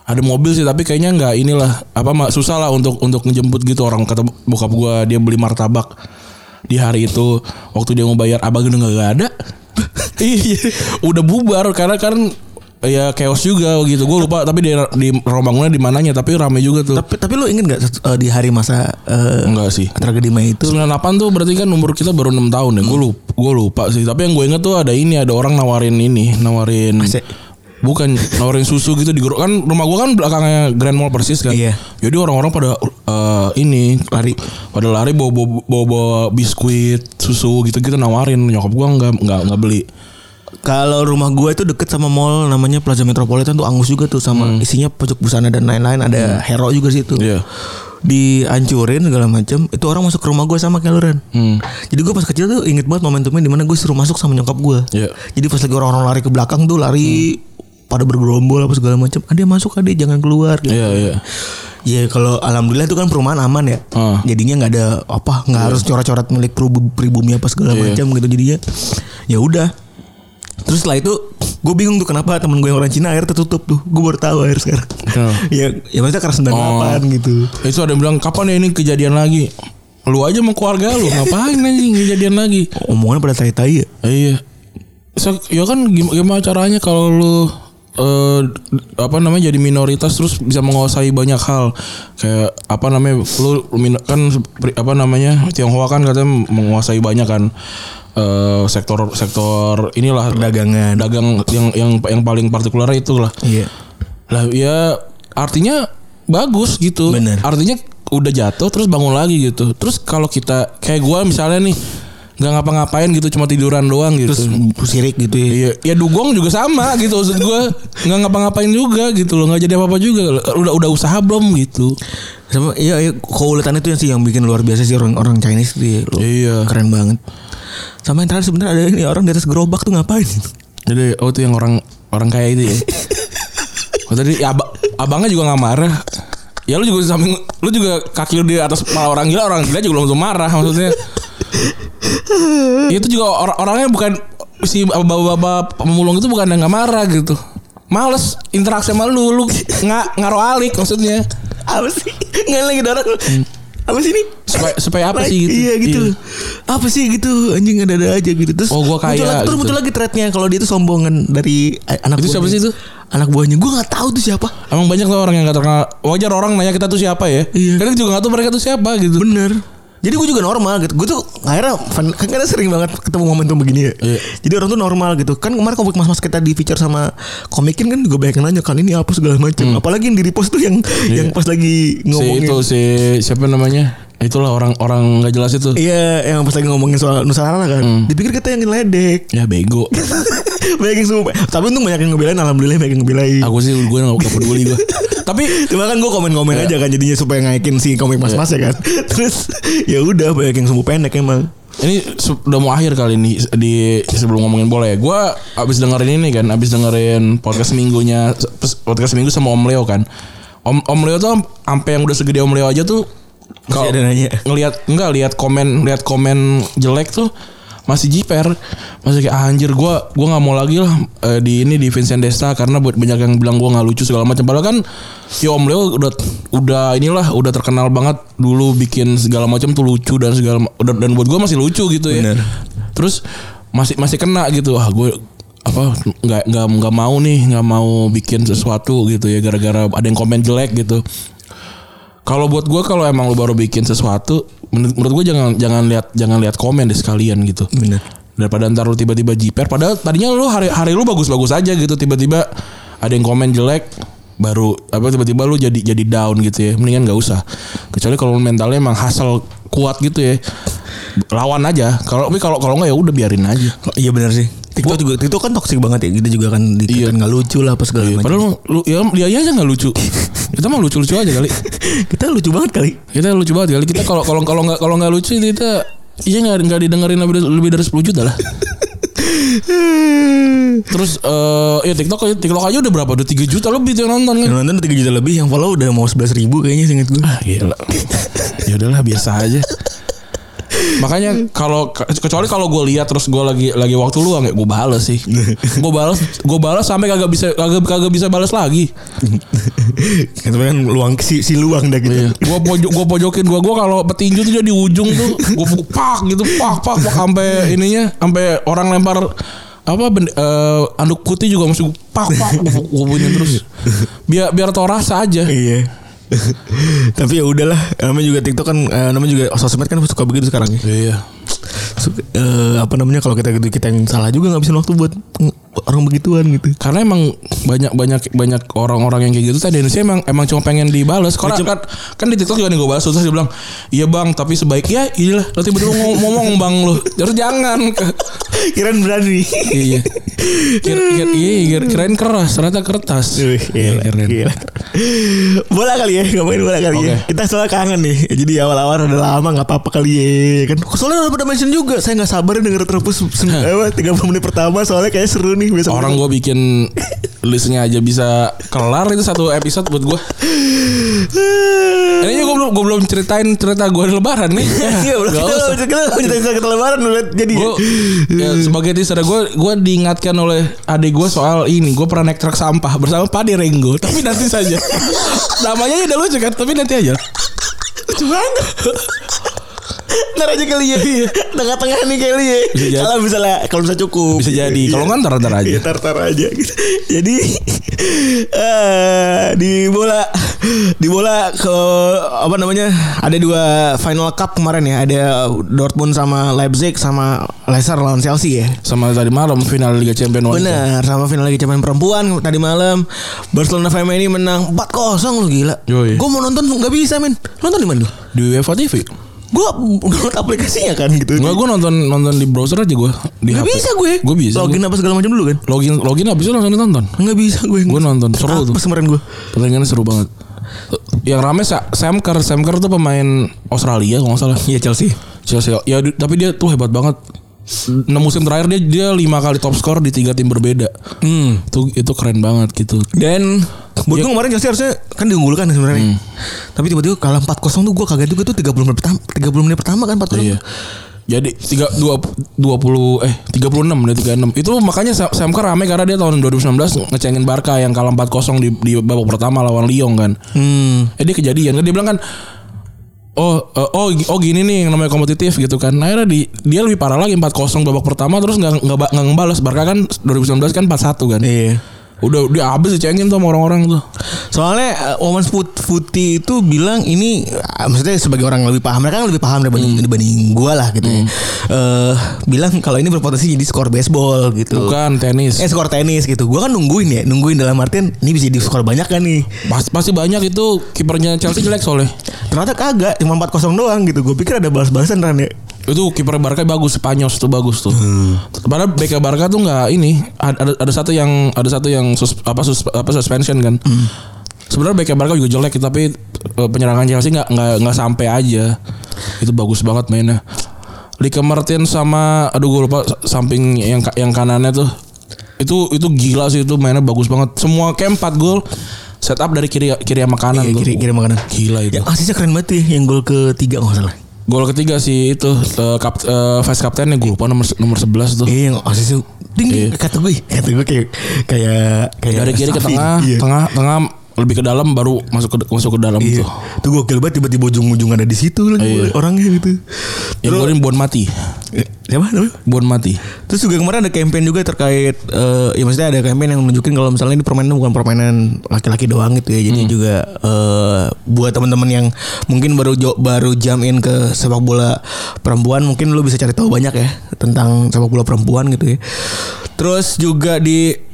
ada mobil sih tapi kayaknya nggak inilah apa mak susah lah untuk untuk ngejemput gitu orang kata bokap gua dia beli martabak di hari itu waktu dia mau bayar abang udah nggak ada (laughs) iya udah bubar karena kan ya chaos juga gitu gue lupa tapi di di Romangunnya di mananya tapi rame juga tuh Tapi tapi lu inget gak eh, di hari masa eh, enggak sih tragedi Mei itu 98 tuh berarti kan umur kita baru 6 tahun ya. Gue lupa, gue lupa sih. Tapi yang gue inget tuh ada ini, ada orang nawarin ini, nawarin AC. Bukan nawarin susu gitu di kan rumah gua kan belakangnya Grand Mall persis kan. Iya. Jadi orang-orang pada eh, ini lari pada lari bawa bawa, bawa, bawa biskuit, susu gitu-gitu nawarin. Nyokap gua nggak nggak nggak beli. Kalau rumah gua itu deket sama mall namanya Plaza Metropolitan tuh angus juga tuh sama isinya pojok busana dan lain-lain ada hero juga situ. Iya. Dihancurin segala macam. Itu orang masuk ke rumah gua sama Keluran. Hmm. Jadi gua pas kecil tuh inget banget momentumnya di mana gue suruh masuk sama nyokap gua. Iya. Jadi pas lagi orang-orang lari ke belakang tuh lari pada bergerombol apa segala macam. Ade masuk ade jangan keluar gitu. Iya iya. Ya kalau alhamdulillah itu kan perumahan aman ya. Ah. Jadinya nggak ada apa nggak harus coret-coret milik pribu- pribumi apa segala Iya. macam gitu jadinya. Ya udah. Terus setelah itu Gue bingung tuh kenapa temen gue yang orang Cina air tertutup tuh. Gue baru tahu air sekarang. Kenapa? (laughs) ya, ya maksudnya karena 98 Oh. gitu. Itu ada yang bilang kapan ya ini kejadian lagi? Lu aja sama keluarga lu (laughs) ngapain anjing kejadian lagi? Omongannya pada tai-tai ya. Iya. So, ya kan gim- gimana caranya kalau lu eh apa namanya jadi minoritas terus bisa menguasai banyak hal kayak apa namanya lu kan apa namanya Tionghoa kan katanya menguasai banyak kan eh sektor sektor inilah Perdagangan. dagang yang yang yang paling partikular itu lah Iya. lah ya artinya bagus gitu. Bener. Artinya udah jatuh terus bangun lagi gitu. Terus kalau kita kayak gua misalnya nih nggak ngapa-ngapain gitu cuma tiduran doang gitu. Terus sirik gitu ya. Iya, ya dugong juga sama gitu maksud gua nggak ngapa-ngapain juga gitu loh nggak jadi apa-apa juga udah udah usaha belum gitu Sama iya, iya keuletan itu yang sih yang bikin luar biasa sih orang-orang Chinese tuh ya. Loh, Iya. Keren banget. Sama yang terakhir sebenarnya ada ini orang di atas gerobak tuh ngapain? jadi oh itu yang orang orang kaya itu ya oh, tadi ya, aba- abangnya juga nggak marah ya lu juga samping lu juga kaki lu di atas kepala orang gila orang gila juga langsung marah maksudnya (laughs) itu juga or- orangnya bukan si bapak-bapak pemulung itu bukan yang nggak marah gitu males interaksi sama lu lu nggak ngaruh alik maksudnya Apa sih? Nggak lagi ada orang. Apa sih ini? supaya supaya apa Like, sih gitu Iya gitu. Iya. Apa sih gitu? Anjing ada-ada aja gitu. Terus Oh, gua kaya, muncul lagi, terus gitu. muncul lagi threadnya kalau dia itu sombongan dari anak Itu siapa sih itu? Anak buahnya. Gue nggak tahu tuh siapa. Emang banyak tuh orang yang gak terkenal Wajar orang nanya kita tuh siapa ya Iya. Kadang juga gak tahu mereka tuh siapa gitu Bener. Jadi gue juga normal gitu. Gue tuh akhirnya fan- kan kadang sering banget ketemu momentum begini ya. Iya. Jadi orang tuh normal gitu. Kan kemarin komik mas-mas kita di feature sama komikin kan juga banyak yang nanya kan ini apa segala macam. Apalagi yang di repost tuh yang yang pas lagi Hmm. Iya. Si ngomongin. itu si Siapa namanya Itulah orang-orang gak jelas itu Iya, yang pas lagi ngomongin soal Nusantara kan. Hmm. Dipikir kita yang ngeledek. Ya bego (laughs) banyak yang semua. Tapi untung banyak yang ngebelain alhamdulillah banyak yang ngebelain. Aku sih gue gak, gak peduli gue (laughs) Tapi Cuma kan gue komen-komen Iya. aja kan jadinya supaya ngaikin si komik mas-mas ya kan. (laughs) Terus ya udah banyak yang sumbu pendek emang. Ini udah mau akhir kali ini di sebelum ngomongin bola ya. Gue abis dengerin ini kan, abis dengerin podcast minggunya, podcast minggu sama Om Leo kan. Om Om Leo tuh sampai yang udah segede Om Leo aja tuh nanya. ngelihat enggak lihat komen lihat komen jelek tuh masih jiper. Masih kayak ah, anjir gue gua nggak mau lagi lah eh, di ini di Vincent Desta karena buat banyak yang bilang gue nggak lucu segala macam. Padahal kan ya Om Leo udah udah inilah udah terkenal banget dulu bikin segala macam tuh lucu dan segala dan, dan buat gue masih lucu gitu ya. Bener. terus masih masih kena gitu ah gue apa nggak nggak nggak mau nih nggak mau bikin sesuatu gitu ya gara-gara ada yang komen jelek gitu kalau buat gue kalau emang lu baru bikin sesuatu menurut, menurut gue jangan jangan lihat jangan lihat komen deh sekalian gitu. Bener. daripada ntar lu tiba-tiba jiper padahal tadinya lu hari hari lu bagus-bagus aja gitu tiba-tiba ada yang komen jelek baru apa tiba-tiba lu jadi jadi down gitu ya. Mendingan nggak usah. Kecuali kalau mentalnya emang hasil kuat gitu ya. Lawan aja. Kalau tapi kalau kalau nggak ya udah biarin aja. Iya benar sih. TikTok juga TikTok kan toksik banget ya. Kita juga kan Iya. dikatakan nggak lucu lah apa segala macam. padahal lu ya dia aja nggak lucu (laughs) kita mah lucu-lucu aja kali (laughs) kita lucu banget kali. kita lucu banget kali kita kalau kalau kalau nggak kalau nggak lucu kita iya nggak nggak didengerin lebih, lebih dari 10 juta lah (laughs) terus eh ya TikTok TikTok aja udah berapa udah 3 juta lebih yang nonton kan Yang nonton 3 juta lebih, yang follow udah mau 11 ribu kayaknya seinget gue. ah gila ya udahlah biasa aja makanya kalau kecuali kalau gue lihat terus gue lagi lagi waktu luang ya gue balas sih (laughs) gue balas gue balas sampai kagak bisa kagak kagak bisa balas lagi tapi kan luang si, si luang dah gitu. Iya. Gua pojok gua pojokin gua gua kalau petinju tuh dia di ujung tuh pukul pak gitu pak pak pak sampai ininya sampai orang lempar apa eh, anduk putih juga masih pak pak gua bunyiin terus. Biar biar tau rasa aja. Iya. (laughs) Tapi ya udahlah, namanya juga TikTok kan eh, namanya juga sosmed kan suka begitu sekarang ya. Iya. Eh, apa namanya kalau kita gitu kita yang salah juga ngabisin waktu buat ng- orang begituan gitu. Karena emang banyak banyak banyak orang-orang yang kayak gitu tadi Indonesia emang emang cuma pengen dibales. Karena kan, kan di TikTok juga nih gue balas terus dia bilang, "Iya Bang, tapi sebaiknya iya lo tiba-tiba ngom- ngomong Bang lo. Terus jangan." (laughs) Kirain berani. iya. Kira, kira, iya, kira, kirain keras, ternyata kertas. Wih, gila, Keren. gila. Bola kali ya, ngomongin bola kali ya. Oke. Kita soalnya kangen nih. Jadi awal-awal udah lama nggak apa-apa kali ya. Kan soalnya udah pada mention juga. Saya nggak sabar denger terus apa, 30 menit pertama soalnya kayak seru nih biasa. Orang gue bikin listnya aja bisa kelar itu satu episode buat gue. Ini gue belum gue belum ceritain cerita gue di lebaran nih. (laughs) Iya, udah Gak kita usah. kita kita kita lebaran udah jadi. Gue ya, sebagai teaser gue gue diingatkan oleh adik gue soal ini gue pernah naik truk sampah bersama Padi Renggo tapi nanti saja (laughs) namanya udah lucu kan tapi nanti aja lucu banget. Ntar aja kali ya Tengah-tengah nih kali ya. Kalau misalnya Kalau bisa cukup bisa jadi kalau nggak ntar ntar aja Iya tar-tar aja gitu. (laughs) Jadi (laughs) eh di bola di bola ke apa namanya ada dua final cup kemarin ya ada Dortmund sama Leipzig sama Leicester lawan Chelsea ya. sama tadi malam final Liga Champions wanita. Benar sama final Liga Champions perempuan tadi malam Barcelona FM ini menang 4-0 lu gila. Gue mau nonton nggak bisa men. Nonton di mana lu? di UEFA TV Gue download aplikasinya kan gitu. Enggak gue nonton nonton di browser aja gue di Nggak HP. bisa gue. Gue bisa. Login apa segala macam dulu kan? login login habis itu langsung ditonton. Nggak bisa gue. Gue nonton seru tuh. Kemarin gue? Pertandingannya seru banget. Yang rame Sa- Sam Kerr, Sam Kerr tuh pemain Australia kalau nggak salah. Iya Chelsea. Chelsea. Ya tapi dia tuh hebat banget. 6 musim terakhir dia dia lima kali top skor di tiga tim berbeda. Hmm. Itu itu keren banget gitu. Dan buat gue kemarin Chelsea harusnya kan diunggulkan sebenarnya. Tapi tiba-tiba kalah 4-0 tuh gue kaget juga tuh 30 menit pertama 30 menit pertama kan 4-0. Iya. Jadi tiga dua dua puluh eh tiga puluh enam tiga enam itu makanya Sam Kerr rame karena dia tahun 2019 ngecengin Barca yang kalah 4-0 di di babak pertama lawan Lyon kan. Hmm. Eh dia kejadian kan dia bilang kan Oh, eh, oh, oh gini nih yang namanya kompetitif gitu kan. Nah, akhirnya di, dia lebih parah lagi 4-0 babak pertama terus nggak nggak nggak ngebales. Barca kan 2019 kan 4-1 kan. Iya. Udah dia habis dicengin tuh sama orang-orang tuh. Soalnya uh, Women's Foot Footy itu bilang ini uh, maksudnya sebagai orang yang lebih paham mereka kan lebih paham dibanding dibanding gua lah gitu ya. Eh bilang kalau ini berpotensi jadi skor baseball gitu. Bukan tenis. Eh skor tenis gitu. Gua kan nungguin ya, nungguin dalam artian ini bisa di skor banyak kan nih. Pas, pasti banyak itu kipernya Chelsea jelek soalnya. Ternyata kagak, cuma 4-0 doang gitu. Gue pikir ada balas-balasan kan ya. Itu kiper Barca bagus, Spanyol tuh bagus tuh. Padahal BK Barca tuh nggak ini ada, ada satu yang ada satu yang sus, apa sus, apa suspension kan. Sebenarnya BK Barca juga jelek tapi eh, penyerangan Chelsea nggak nggak nggak sampai aja. Itu bagus banget mainnya. Lika Martin sama aduh gue lupa samping yang yang kanannya tuh itu itu gila sih itu mainnya bagus banget. Semua camp 4 gol setup dari kiri kiri sama kanan Iya, kiri kiri makanan. Gila itu. Yang asisnya keren banget ya, yang gol ketiga nggak salah. Gol ketiga sih itu eh, kap, eh, vice kaptennya gue lupa nomor nomor 11 tuh. Iya, yang asisnya tinggi Iya. kata gue, kata gue kayak kayak kayak Dari kiri ke tengah, Iya. tengah, tengah lebih ke dalam baru masuk ke masuk ke dalam Iya. tuh. Tuh gokil banget tiba-tiba ujung-ujung ada di situ lagi Iya. orangnya gitu. Yang golin Bon mati. Eh, siapa namanya? Bon mati. Terus juga kemarin ada campaign juga terkait eh ya maksudnya ada campaign yang menunjukin kalau misalnya ini permainan bukan permainan laki-laki doang gitu ya. Jadi juga eh buat teman-teman yang mungkin baru baru jam in ke sepak bola perempuan mungkin lu bisa cari tahu banyak ya tentang sepak bola perempuan gitu ya. Terus juga di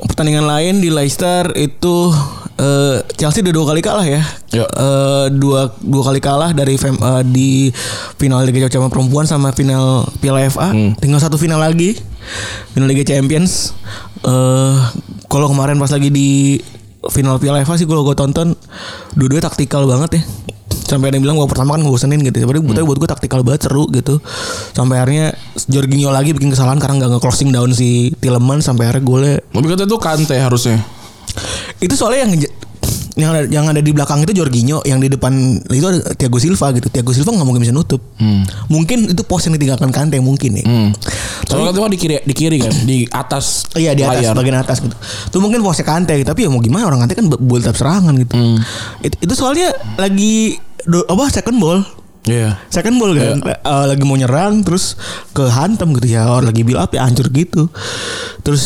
pertandingan lain di Leicester itu eh, Chelsea udah dua kali kalah ya. Ya. Eh, dua dua kali kalah dari fem- eh, di final Liga Champions perempuan sama final Piala FA. Tinggal satu final lagi. Final Liga Champions. Eh kalau kemarin pas lagi di final Piala FA sih gue gue tonton dua-duanya taktikal banget ya. Sampai ada yang bilang gua pertama kan ngebosenin gitu. Tapi tapi buat gue taktikal banget seru gitu. Sampai akhirnya Jorginho lagi bikin kesalahan karena nggak nge-closing down si Tielemans sampai akhirnya golnya Tapi kata itu Kante harusnya. itu soalnya yang yang ada yang ada di belakang itu Jorginho, yang di depan itu ada Thiago Silva gitu. Thiago Silva nggak mungkin bisa nutup. Mungkin itu pos yang ditinggalkan Kante mungkin ya. Hmm. Soalnya itu kan di kiri di kiri kan, di atas. Iya di atas layar. bagian atas gitu. Itu mungkin posnya Kante tapi ya mau gimana orang Kante kan buat serangan gitu. It- itu soalnya lagi do, apa second ball. Iya. Second ball kan Eh, lagi mau nyerang terus ke hantam gitu ya orang lagi build up ya hancur gitu. Terus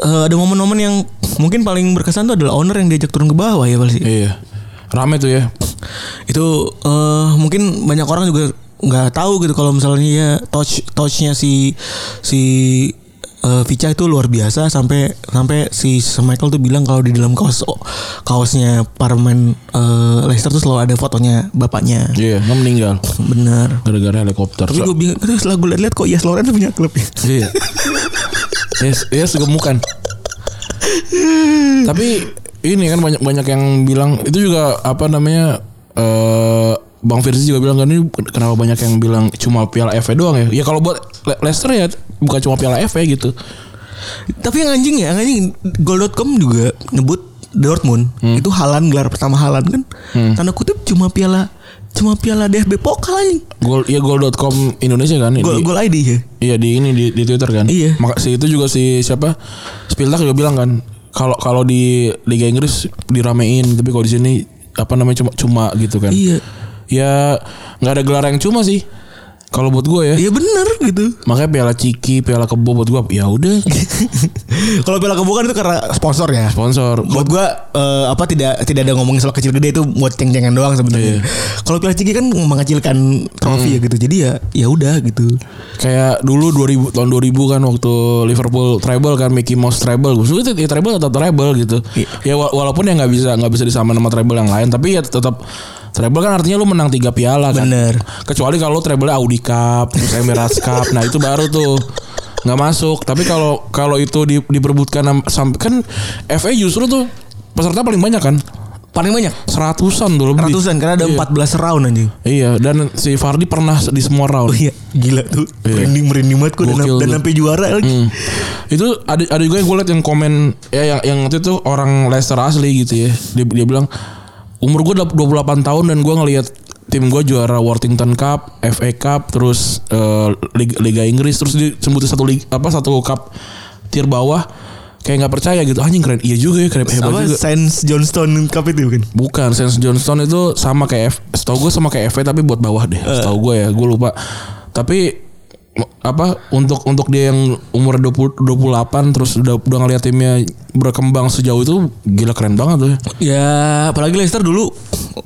eh, ada momen-momen yang mungkin paling berkesan tuh adalah owner yang diajak turun ke bawah ya pasti. Iya. Rame tuh ya. itu eh mungkin banyak orang juga nggak tahu gitu kalau misalnya ya touch touchnya si si eh, Vica itu luar biasa sampai sampai si Michael tuh bilang kalau di dalam kaos kaosnya para pemain eh, Leicester tuh selalu ada fotonya bapaknya Iya, nggak meninggal benar gara-gara helikopter. tapi gue bingung terus setelah gue lihat kok Yes Lorenzo punya klub ya Iya. yes, yes gemukan. Tapi ini kan banyak banyak yang bilang itu juga apa namanya eh Bang Firzi juga bilang kan ini kenapa banyak yang bilang cuma Piala FA doang ya? Ya kalau buat Le- Leicester ya bukan cuma Piala FA gitu. Tapi yang anjing ya, yang anjing Goal.com juga nyebut Dortmund Hmm. itu Halan gelar pertama Halan kan. Tanda kutip cuma piala cuma piala DFB Pokal anjing. Gol ya gol.com Indonesia kan Gol gol ID ya. Iya di ini di, di Twitter kan. Iya. Maka si itu juga si siapa? Spiltak juga bilang kan kalau kalau di Liga Inggris diramein tapi kalau di sini apa namanya cuma cuma gitu kan. Iya. Ya nggak ada gelar yang cuma sih. Kalau buat gue ya. Iya bener gitu. Makanya piala Ciki, piala Kebo buat gue ya udah (laughs) Kalau piala kebukan itu karena sponsor ya. sponsor. Buat gua eh, apa tidak tidak ada ngomongin soal kecil gede itu buat ceng-cengan doang sebenarnya. Kalau piala ciki kan mengecilkan trofi ya gitu. Jadi ya ya udah gitu. Kayak dulu 2000 tahun 2000 kan waktu Liverpool treble kan Mickey Mouse treble. Gue itu ya treble tetap treble gitu. Ya wa- walaupun ya nggak bisa nggak bisa disamain sama treble yang lain tapi ya tetap treble kan artinya lu menang tiga piala kan. Bener. Kecuali kalau treble Audi Cup, terus Emirates Cup. Nah, itu baru tuh nggak masuk. Tapi kalau kalau itu di, diperbutkan sam- sampai kan FA justru tuh peserta paling banyak kan. Paling banyak Seratusan tuh lebih. ratusan karena ada Iya. 14 round anjing. Iya, dan si Fardi pernah di semua round. Oh iya, gila tuh. Merinding merinding banget kok dan, dan sampai juara lagi. Hmm. Itu ada ada juga yang gue liat yang komen ya yang yang itu tuh orang Leicester asli gitu ya. Dia dia bilang umur gue 28 tahun dan gue ngelihat tim gue juara Worthington Cup, FA Cup, terus eh, Liga, Liga Inggris, terus disebutin satu liga, apa satu cup tier bawah kayak nggak percaya gitu. Anjing keren. Iya juga ya keren. Hebat Apa juga. Sainz Johnston Cup itu bukan? bukan Saint Johnston itu sama kayak F, setahu gue sama kayak FA tapi buat bawah deh. Setahu gue ya gue lupa. Tapi apa untuk untuk dia yang umur 20 28 terus udah udah ngeliat timnya berkembang sejauh itu gila keren banget tuh ya. Ya, apalagi Leicester dulu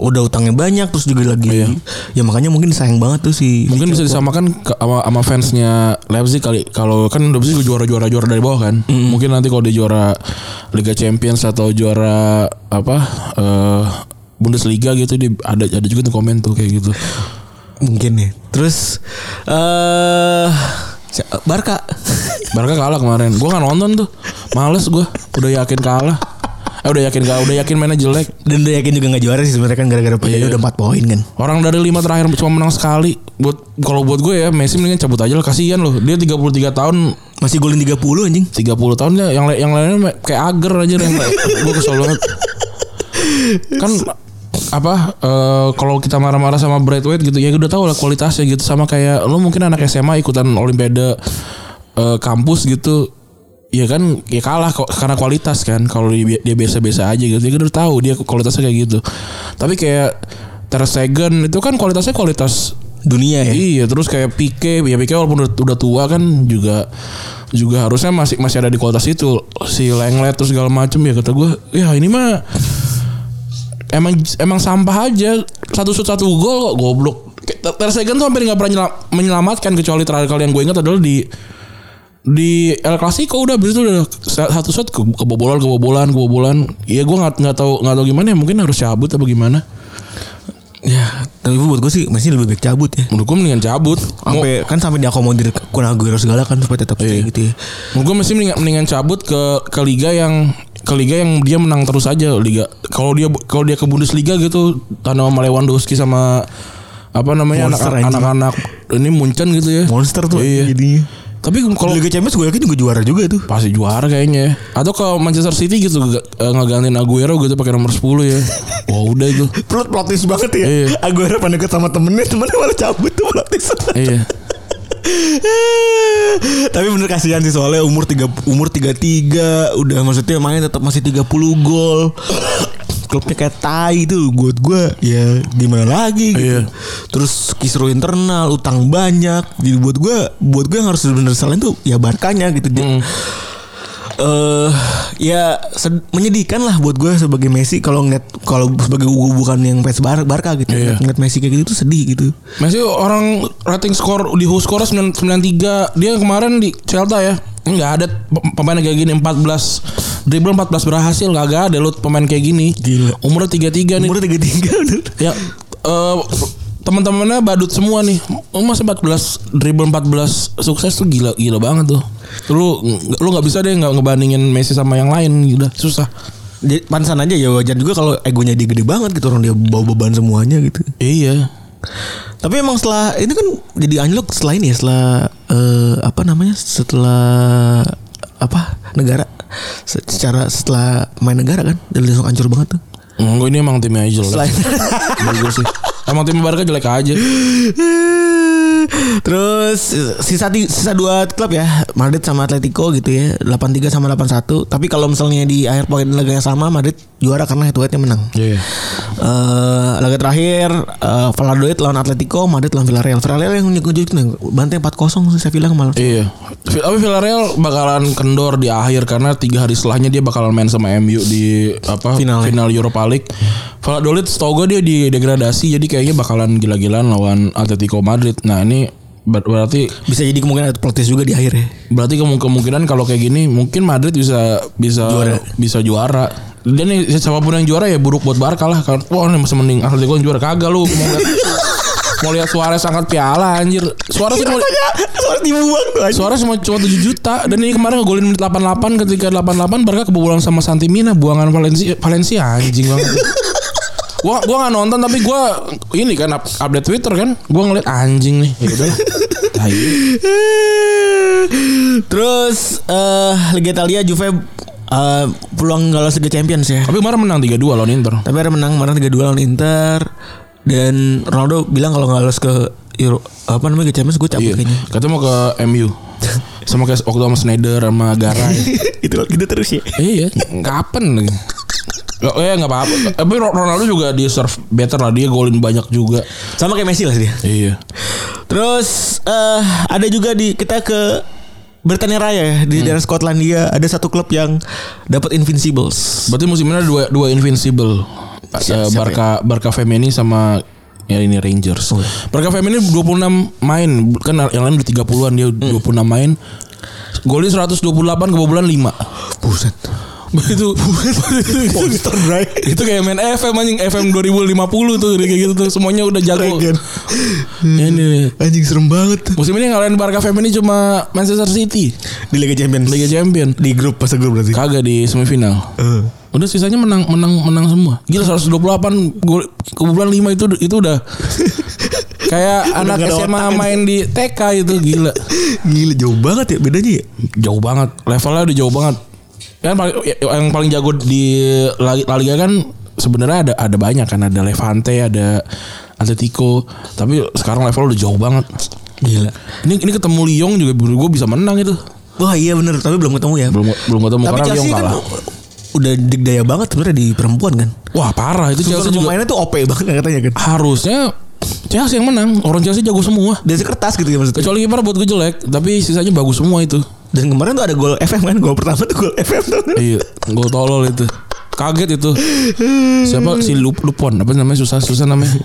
udah utangnya banyak terus juga lagi ya makanya mungkin sayang banget tuh si Mungkin bisa disamakan ke, sama, sama fansnya Leipzig kali. Kalau kan Leipzig juga juara-juara juara dari bawah kan. Mungkin nanti kalau dia juara Liga Champions atau juara apa eh Bundesliga gitu dia ada ada juga tuh komen tuh kayak gitu. Mungkin nih. Terus eh si- Barca Barca kalah kemarin. Gua nggak nonton tuh. Males gua. Udah yakin kalah. Eh udah yakin kalah, udah yakin mainnya jelek. dan udah yakin juga nggak juara sih sebenarnya kan gara-gara perjanjian udah 4 poin kan. Orang dari lima terakhir cuma menang sekali. Buat kalau buat gue ya Messi mendingan cabut aja lah kasihan loh. Dia 33 tahun Masih golin 30 anjing. 30 tahun ya yang yang lainnya kayak ager aja yang gue kesel banget. Kan apa eh, kalau kita marah-marah sama Braithwaite gitu ya udah tahu lah kualitasnya gitu sama kayak lo mungkin anak SMA ikutan olimpiade eh, kampus gitu ya kan ya kalah kok karena kualitas kan kalau dia, dia biasa-biasa aja gitu ya udah tahu dia kualitasnya kayak gitu tapi kayak Ter Stegen itu kan kualitasnya kualitas Dunia ya. Iya, terus kayak Pique, ya Pique walaupun udah, udah tua kan juga juga harusnya masih masih ada di kualitas itu. Si Lenglet terus segala macem ya kata gue, ya ini mah emang emang sampah aja. Satu shoot satu gol kok goblok. Ter Stegen tuh hampir nggak pernah nyela- menyelamatkan kecuali terakhir kali yang gue ingat adalah di di El Clasico udah habis itu udah satu shot ke, kebobolan kebobolan kebobolan. Iya gue nggak nggak tahu nggak tahu gimana ya mungkin harus cabut apa gimana. Ya, tapi buat gue sih masih lebih baik cabut ya. Menurut gue mendingan cabut. Mau- Sampai kan sampai diakomodir Kun Aguero segala kan supaya tetap Iya. gitu ya. Menurut gue mesti mendingan, mendingan cabut ke ke liga yang ke liga yang dia menang terus aja liga. Kalau dia kalau dia ke Bundesliga gitu tanpa sama Lewandowski sama apa namanya anak-anak ini Munchen gitu ya. Monster tuh Iya. jadinya. Tapi Kalau kalau Liga Champions gue yakin juga juara juga tuh. pasti juara kayaknya. Atau ke Manchester City gitu eh, ngegantiin Aguero gitu pakai nomor 10 ya. (laughs) Wah udah itu. Plot plot twist banget ya. Iya. Aguero pada deket sama temennya, temennya malah cabut tuh plot twist. iya. (laughs) (laughs) Tapi bener kasihan sih soalnya umur tiga umur 33 udah maksudnya main tetap masih 30 gol. (coughs) Klubnya kayak tai tuh buat gue ya gimana lagi gitu. Iya. Terus kisru internal, utang banyak. Jadi buat gue buat gue yang harus bener-bener salahin tuh ya Barkanya gitu. Hmm. Eh ya sed- menyedihkan lah buat gue sebagai Messi kalau ngeliat kalau sebagai gue bukan yang fans Bar Barca gitu. Iya. ngeliat Messi kayak gitu tuh sedih gitu. Messi orang rating skor di who skor 93 dia kemarin di Celta ya. Nggak ada pe- pemain kayak gini. 14 dribble 14 berhasil. Nggak ada lu pemain kayak gini. Gila. umurnya 33 nih. Umurnya tiga tiga udah ya eh, teman-temannya badut semua nih. Oh, masa 14 dribble 14 sukses tuh gila gila banget tuh lu lu nggak bisa deh nggak ngebandingin Messi sama yang lain udah susah Jadi pantesan aja ya wajar juga kalau egonya dia gede banget gitu orang dia bawa beban semuanya gitu. iya Tapi emang setelah ini kan jadi anjlok setelah ini ya setelah eh, apa namanya setelah apa negara Se- secara setelah main negara kan dan langsung hancur banget tuh. Enggak ini emang timnya aja jelek. Gue sih. Emang tim Barca jelek aja. (laughs) Terus sisa sisa dua klub ya Madrid sama Atletico gitu ya 83 sama 81 Tapi kalau misalnya di akhir poin laga yang sama Madrid juara karena head to headnya menang Iya. Eh, laga terakhir eh, Valladolid lawan Atletico, Madrid lawan Villarreal. Villarreal yang ngejut nih, bantai 4-0 sih Sevilla kemarin. Iya. Tapi Villarreal bakalan kendor di akhir karena tiga hari setelahnya dia bakalan main sama MU di apa Final ya? final Europa League. Valladolid setahu gue dia di degradasi jadi kayaknya bakalan gila-gilaan lawan Atletico Madrid. Nah ini ber- berarti Bisa jadi kemungkinan ada protes juga di akhir ya. berarti kemung- kemungkinan kalau kayak gini mungkin Madrid bisa bisa Juara. bisa juara. Dan siapa pun yang juara ya buruk buat Barca lah kan. Wah ini masih mending Atletico yang juara kagak lu mau lihat (laughs) Suarez angkat piala anjir. Suarez cuma Suara dibuang tuh aja. Suara cuma cuma 7 juta dan ini kemarin ngegolin menit 88 ketika 88 Barca kebobolan sama Santimina buangan Valencia Valencia anjing banget. (laughs) gua gua nggak nonton tapi gua ini kan up- update Twitter kan. Gua ngeliat anjing nih. Ya udah. (laughs) Terus eh Liga Italia Juve eh, peluang lolos Liga Champions ya. Tapi kemarin menang 3-2 lawan Inter. Tapi ada menang kemarin 3-2 lawan Inter dan Ronaldo bilang kalau nggak lolos ke Euro apa namanya Liga Champions gue cabut Iya. kayaknya. Katanya mau ke MU. sama kayak waktu sama Snyder sama Garay. (laughs) itu gitu terus ya. iya, kapan lagi? Oh, eh nggak apa-apa. Tapi Ronaldo juga deserve better lah dia golin banyak juga. Sama kayak Messi lah dia. Iya. Terus eh ada juga di kita ke Britania Raya ya di daerah Skotlandia ada satu klub yang dapat Invincibles. Berarti musim ini ada dua dua invincible. Eh, siapa Barca Barca Femini sama ya ini Rangers. Barca Femini 26 main kan yang lain udah 30-an dia 26 main. Golnya 128 kebobolan 5. Buset. (laughs) itu Monster itu kayak main FM anjing FM 2050 tuh kayak gitu tuh semuanya udah jago. Regen. Ini Anjing serem banget. musim ini ngalahin Barca Femini cuma Manchester City Di Liga Champions. Liga Champion. Di grup pas grup berarti. Kagak di semifinal. Eh. Udah sisanya menang menang menang semua. Gila 128 gol kebobolan 5 itu itu udah (laughs) kayak anak SMA main di TK itu gila. Gila jauh banget ya bedanya ya. Jauh banget. Levelnya udah jauh banget. Kan paling- yang paling jago di La Liga kan sebenarnya ada ada banyak kan ada Levante, ada Atletico, tapi sekarang level udah jauh banget. Gila. Ini ini ketemu Lyon juga gue bisa menang itu. Wah iya bener tapi belum ketemu ya. Belum belum ketemu Tapi karena Lyon kan kalah. udah digdaya banget sebenarnya di perempuan kan. Wah parah itu Chelsea juga pemainnya tuh OP banget katanya kan. harusnya Chelsea yang menang. Orang Chelsea jago semua. Dari kertas gitu ya maksudnya. Kecuali kiper buat gue jelek, tapi sisanya bagus semua itu. Dan kemarin tuh ada gol FM kan, gol pertama tuh gol FM tuh. iya, gol tolol itu. Kaget itu. Siapa si Lup, Lupon apa namanya susah susah namanya.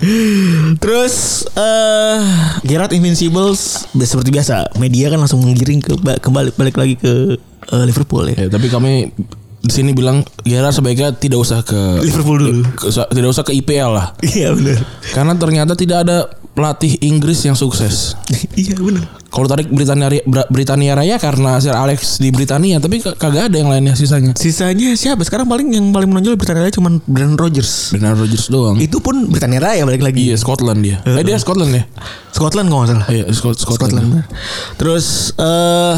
Terus eh Gerard Invincibles bi- seperti biasa media kan langsung menggiring ke ba- kembali balik lagi ke eh, Liverpool ya. Ya, tapi kami di sini bilang Gerard sebaiknya tidak usah ke, Liverpool dulu. ke- tidak usah ke IPL lah. Iya benar. Karena ternyata tidak ada pelatih Inggris yang sukses. iya benar. Kalau tarik Britania Britania Raya karena Sir Alex di Britania, tapi kagak ada yang lainnya sisanya. Sisanya siapa? Sekarang paling yang paling menonjol Britania Raya cuman Brendan Rodgers. Bernard Rodgers doang. Itu pun Britania Raya balik lagi. Iya, Scotland dia. Eh dia Scotland ya? Scotland kalau nggak salah. Iya, Scot- Scotland. Scotland. Terus eh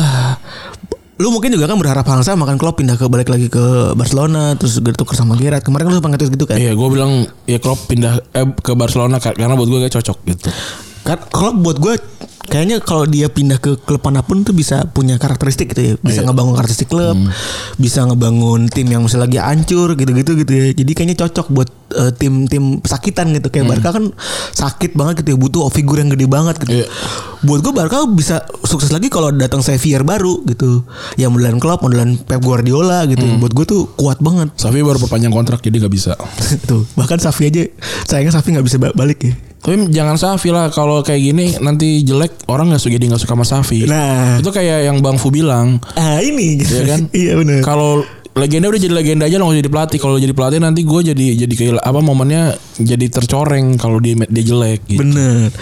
lu mungkin juga kan berharap hal sama kan Klopp pindah ke balik lagi ke Barcelona terus tukar sama Gerrard. Kemarin kan lu sempat gitu kan. Iya, gue bilang ya Klopp pindah eh, ke Barcelona kar- karena buat gue kayak cocok gitu. Kan Klopp buat gue kayaknya kalau dia pindah ke klub mana pun tuh bisa punya karakteristik gitu ya. Bisa ngebangun karakteristik klub, bisa ngebangun tim yang misalnya lagi hancur gitu-gitu gitu ya. Jadi kayaknya cocok buat eh, tim-tim pesakitan gitu. Kayak Barca kan sakit banget gitu ya, butuh figur yang gede banget gitu. Iya. Buat gue Barca bisa sukses lagi kalau datang Xavier baru gitu. Yang modelan Klopp, modelan Pep Guardiola gitu. Buat gue tuh kuat banget. Safi baru perpanjang kontrak jadi nggak bisa. (laughs) tuh, bahkan Safi aja sayangnya Safi nggak bisa ba- balik ya. Tapi jangan Safi lah kalau kayak gini nanti jelek orang nggak suka jadi nggak suka sama Safi. Nah. Itu kayak yang Bang Fu bilang. Ah ini gitu Iya kan? (laughs) iya benar. Kalau legenda udah jadi legenda aja lo jadi pelatih. Kalau jadi pelatih nanti gue jadi jadi kayak apa momennya jadi tercoreng kalau dia dia jelek. Gitu. Bener.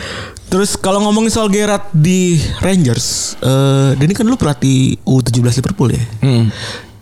Terus kalau ngomongin soal Gerrard di Rangers, eh dan ini kan lu pelatih U17 Liverpool ya. Hmm.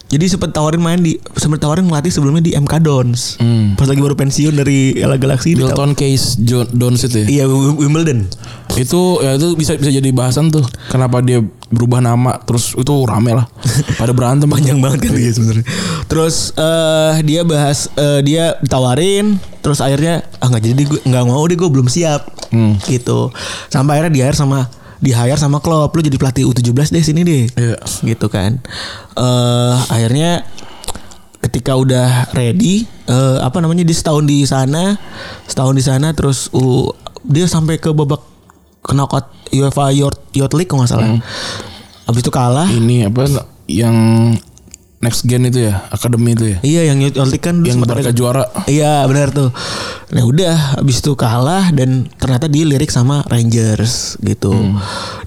Jadi sempet tawarin main di sempet tawarin ngelatih sebelumnya di MK Dons. Hmm. Pas lagi baru pensiun dari LA Galaxy. Milton Case Jo- Dons itu ya. Iya Wim- Wimbledon. Itu ya itu bisa bisa jadi bahasan tuh. Kenapa dia berubah nama terus itu rame lah. (laughs) Pada berantem Panjang banget kan dia sebenarnya. Terus eh dia bahas eh, dia ditawarin terus akhirnya ah nggak jadi gue nggak mau deh gue belum siap. Hmm. Gitu. Sampai akhirnya di hire sama di hire sama klub lu jadi pelatih U17 deh sini deh. Iya. Gitu kan. Eh akhirnya ketika udah ready eh apa namanya dia setahun di sana setahun di sana terus uh, dia sampai ke babak knockout UEFA Youth, Youth League kalau nggak salah. Habis itu kalah. Ini apa yang next gen itu ya, akademi itu ya. Iya yang League kan Yang ada- juara. Iya benar tuh. Nah udah habis itu kalah dan ternyata dilirik sama Rangers gitu.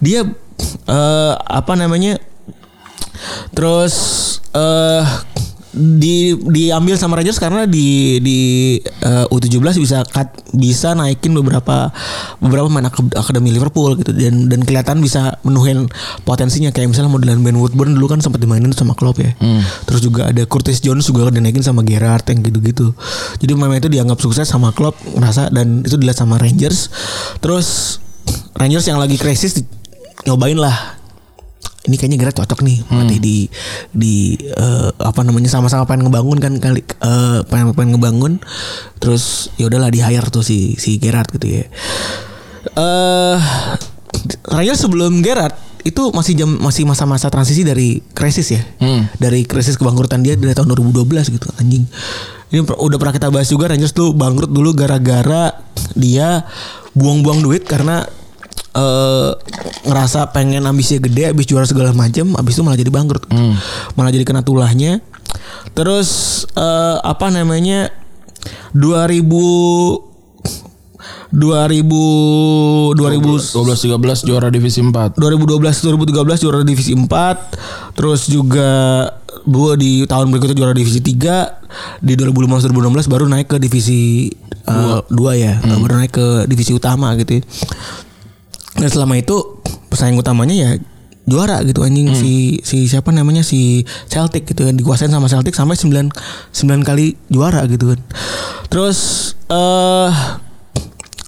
Dia eh apa namanya? Terus eh di diambil sama Rangers karena di di eh, U17 bisa cut, bisa naikin beberapa beberapa pemain ak- akademi Liverpool gitu dan dan kelihatan bisa menuhin potensinya kayak misalnya modelan Ben Woodburn dulu kan sempat dimainin sama Klopp ya. Terus juga ada Curtis Jones juga dinaikin sama Gerrard yang gitu-gitu. Jadi pemain itu dianggap sukses sama Klopp ngerasa dan itu dilihat sama Rangers. Terus Rangers yang lagi krisis nyobain lah ini kayaknya Gerard cocok nih berarti di di eh, apa namanya sama-sama pengen ngebangun kan kali eh, pengen pengen ngebangun. Terus ya udahlah di hire tuh si si Gerard gitu ya. Eh Rangers sebelum Gerard itu masih jam masih masa-masa transisi dari krisis ya? Hmm. dari krisis kebangkrutan dia dari tahun 2012 gitu anjing. Ini udah pernah kita bahas juga Rangers tuh bangkrut dulu gara-gara dia buang-buang duit karena eh ngerasa pengen ambisinya gede habis juara segala macam habis itu malah jadi bangkrut. Malah jadi kena tulahnya. Terus eh apa namanya 2000 2000 2000 12 13 juara divisi 4. 2012 2013 juara divisi 4 terus juga gua di tahun berikutnya juara divisi 3 di 2015 2016 baru naik ke divisi 2 ya. Baru naik ke divisi utama gitu ya. Dan selama itu pesaing utamanya ya juara gitu anjing si si siapa namanya si Celtic gitu kan dikuasain sama Celtic sampai 9 9 kali juara gitu kan. Terus eh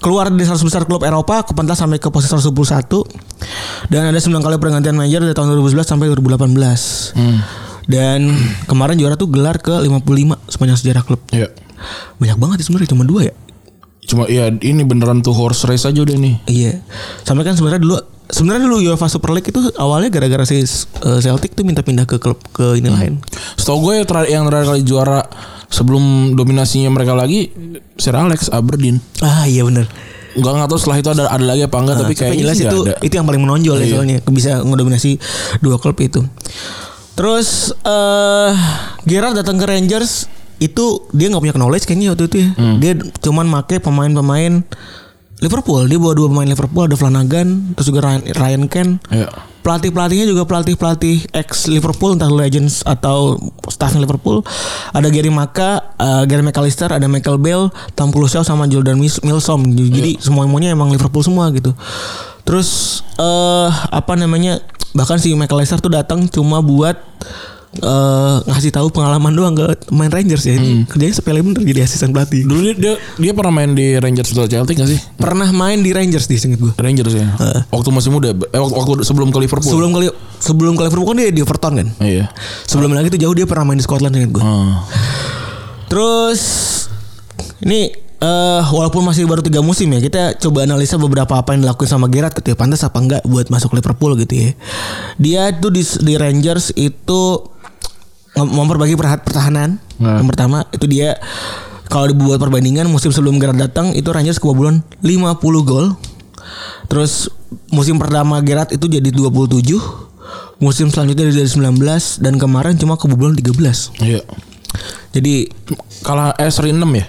keluar dari 100 besar klub Eropa kepentas sampai ke posisi 121 dan ada 9 kali pergantian manajer dari tahun 2011 sampai 2018 dan kemarin juara tuh gelar ke 55 sepanjang sejarah klub. Iya. banyak banget ya sebenarnya cuma dua ya Cuma ya ini beneran tuh horse race aja udah nih. iya sampai kan sebenarnya dulu sebenarnya dulu UEFA Super League itu awalnya gara-gara si uh, Celtic tuh minta pindah ke klub ke ini lain Setahu gue yang terakhir, yang terakhir kali juara sebelum dominasinya mereka lagi Sir Alex Aberdeen. ah iya bener Enggak nggak tahu setelah itu ada ada lagi apa enggak tapi Nah, Tapi kayaknya jelas sih itu ada. itu yang paling menonjol ya Iya. soalnya bisa ngedominasi dua klub itu. Terus eh Gerard datang ke Rangers itu dia nggak punya knowledge kayaknya waktu itu ya. Hmm. Dia cuman make pemain-pemain Liverpool. Dia bawa dua pemain Liverpool ada Flanagan, terus juga Ryan, Ryan Ken. Iya. Pelatih-pelatihnya juga pelatih-pelatih ex Liverpool entah Legends atau staffnya Liverpool. Ada Gary Maka, eh, Gary McAllister, ada Michael Bell, Tom Crusoe sama Jordan Milsom. Jadi semua-semuanya emang Liverpool semua gitu. Terus eh apa namanya? Bahkan si McAllister tuh datang cuma buat eh ngasih tahu pengalaman doang ke main Rangers ya. Ini kerjanya sepele bener jadi asisten pelatih. Dulu dia, dia dia pernah main di Rangers atau Celtic gak sih? Pernah main di Rangers di singkat gue. Rangers ya. Waktu masih muda, eh, waktu, waktu sebelum ke Liverpool. Sebelum kali sebelum ke Liverpool kan dia di Everton kan. Iya. Sebelum lagi tuh jauh dia pernah main di Scotland ingat gue. Ah. Terus ini eh walaupun masih baru tiga musim ya kita coba analisa beberapa apa yang dilakuin sama Gerrard gitu ya pantas apa enggak buat masuk Liverpool gitu ya. Dia tuh di, di Rangers itu memperbaiki pertahanan. Nah. Yang pertama itu dia kalau dibuat perbandingan musim sebelum Gerrard datang itu Rangers kebobolan 50 gol. Terus musim pertama Gerrard itu jadi 27. Musim selanjutnya dari 19 dan kemarin cuma kebobolan 13. Iya. Jadi Kalah eh seri 6 ya?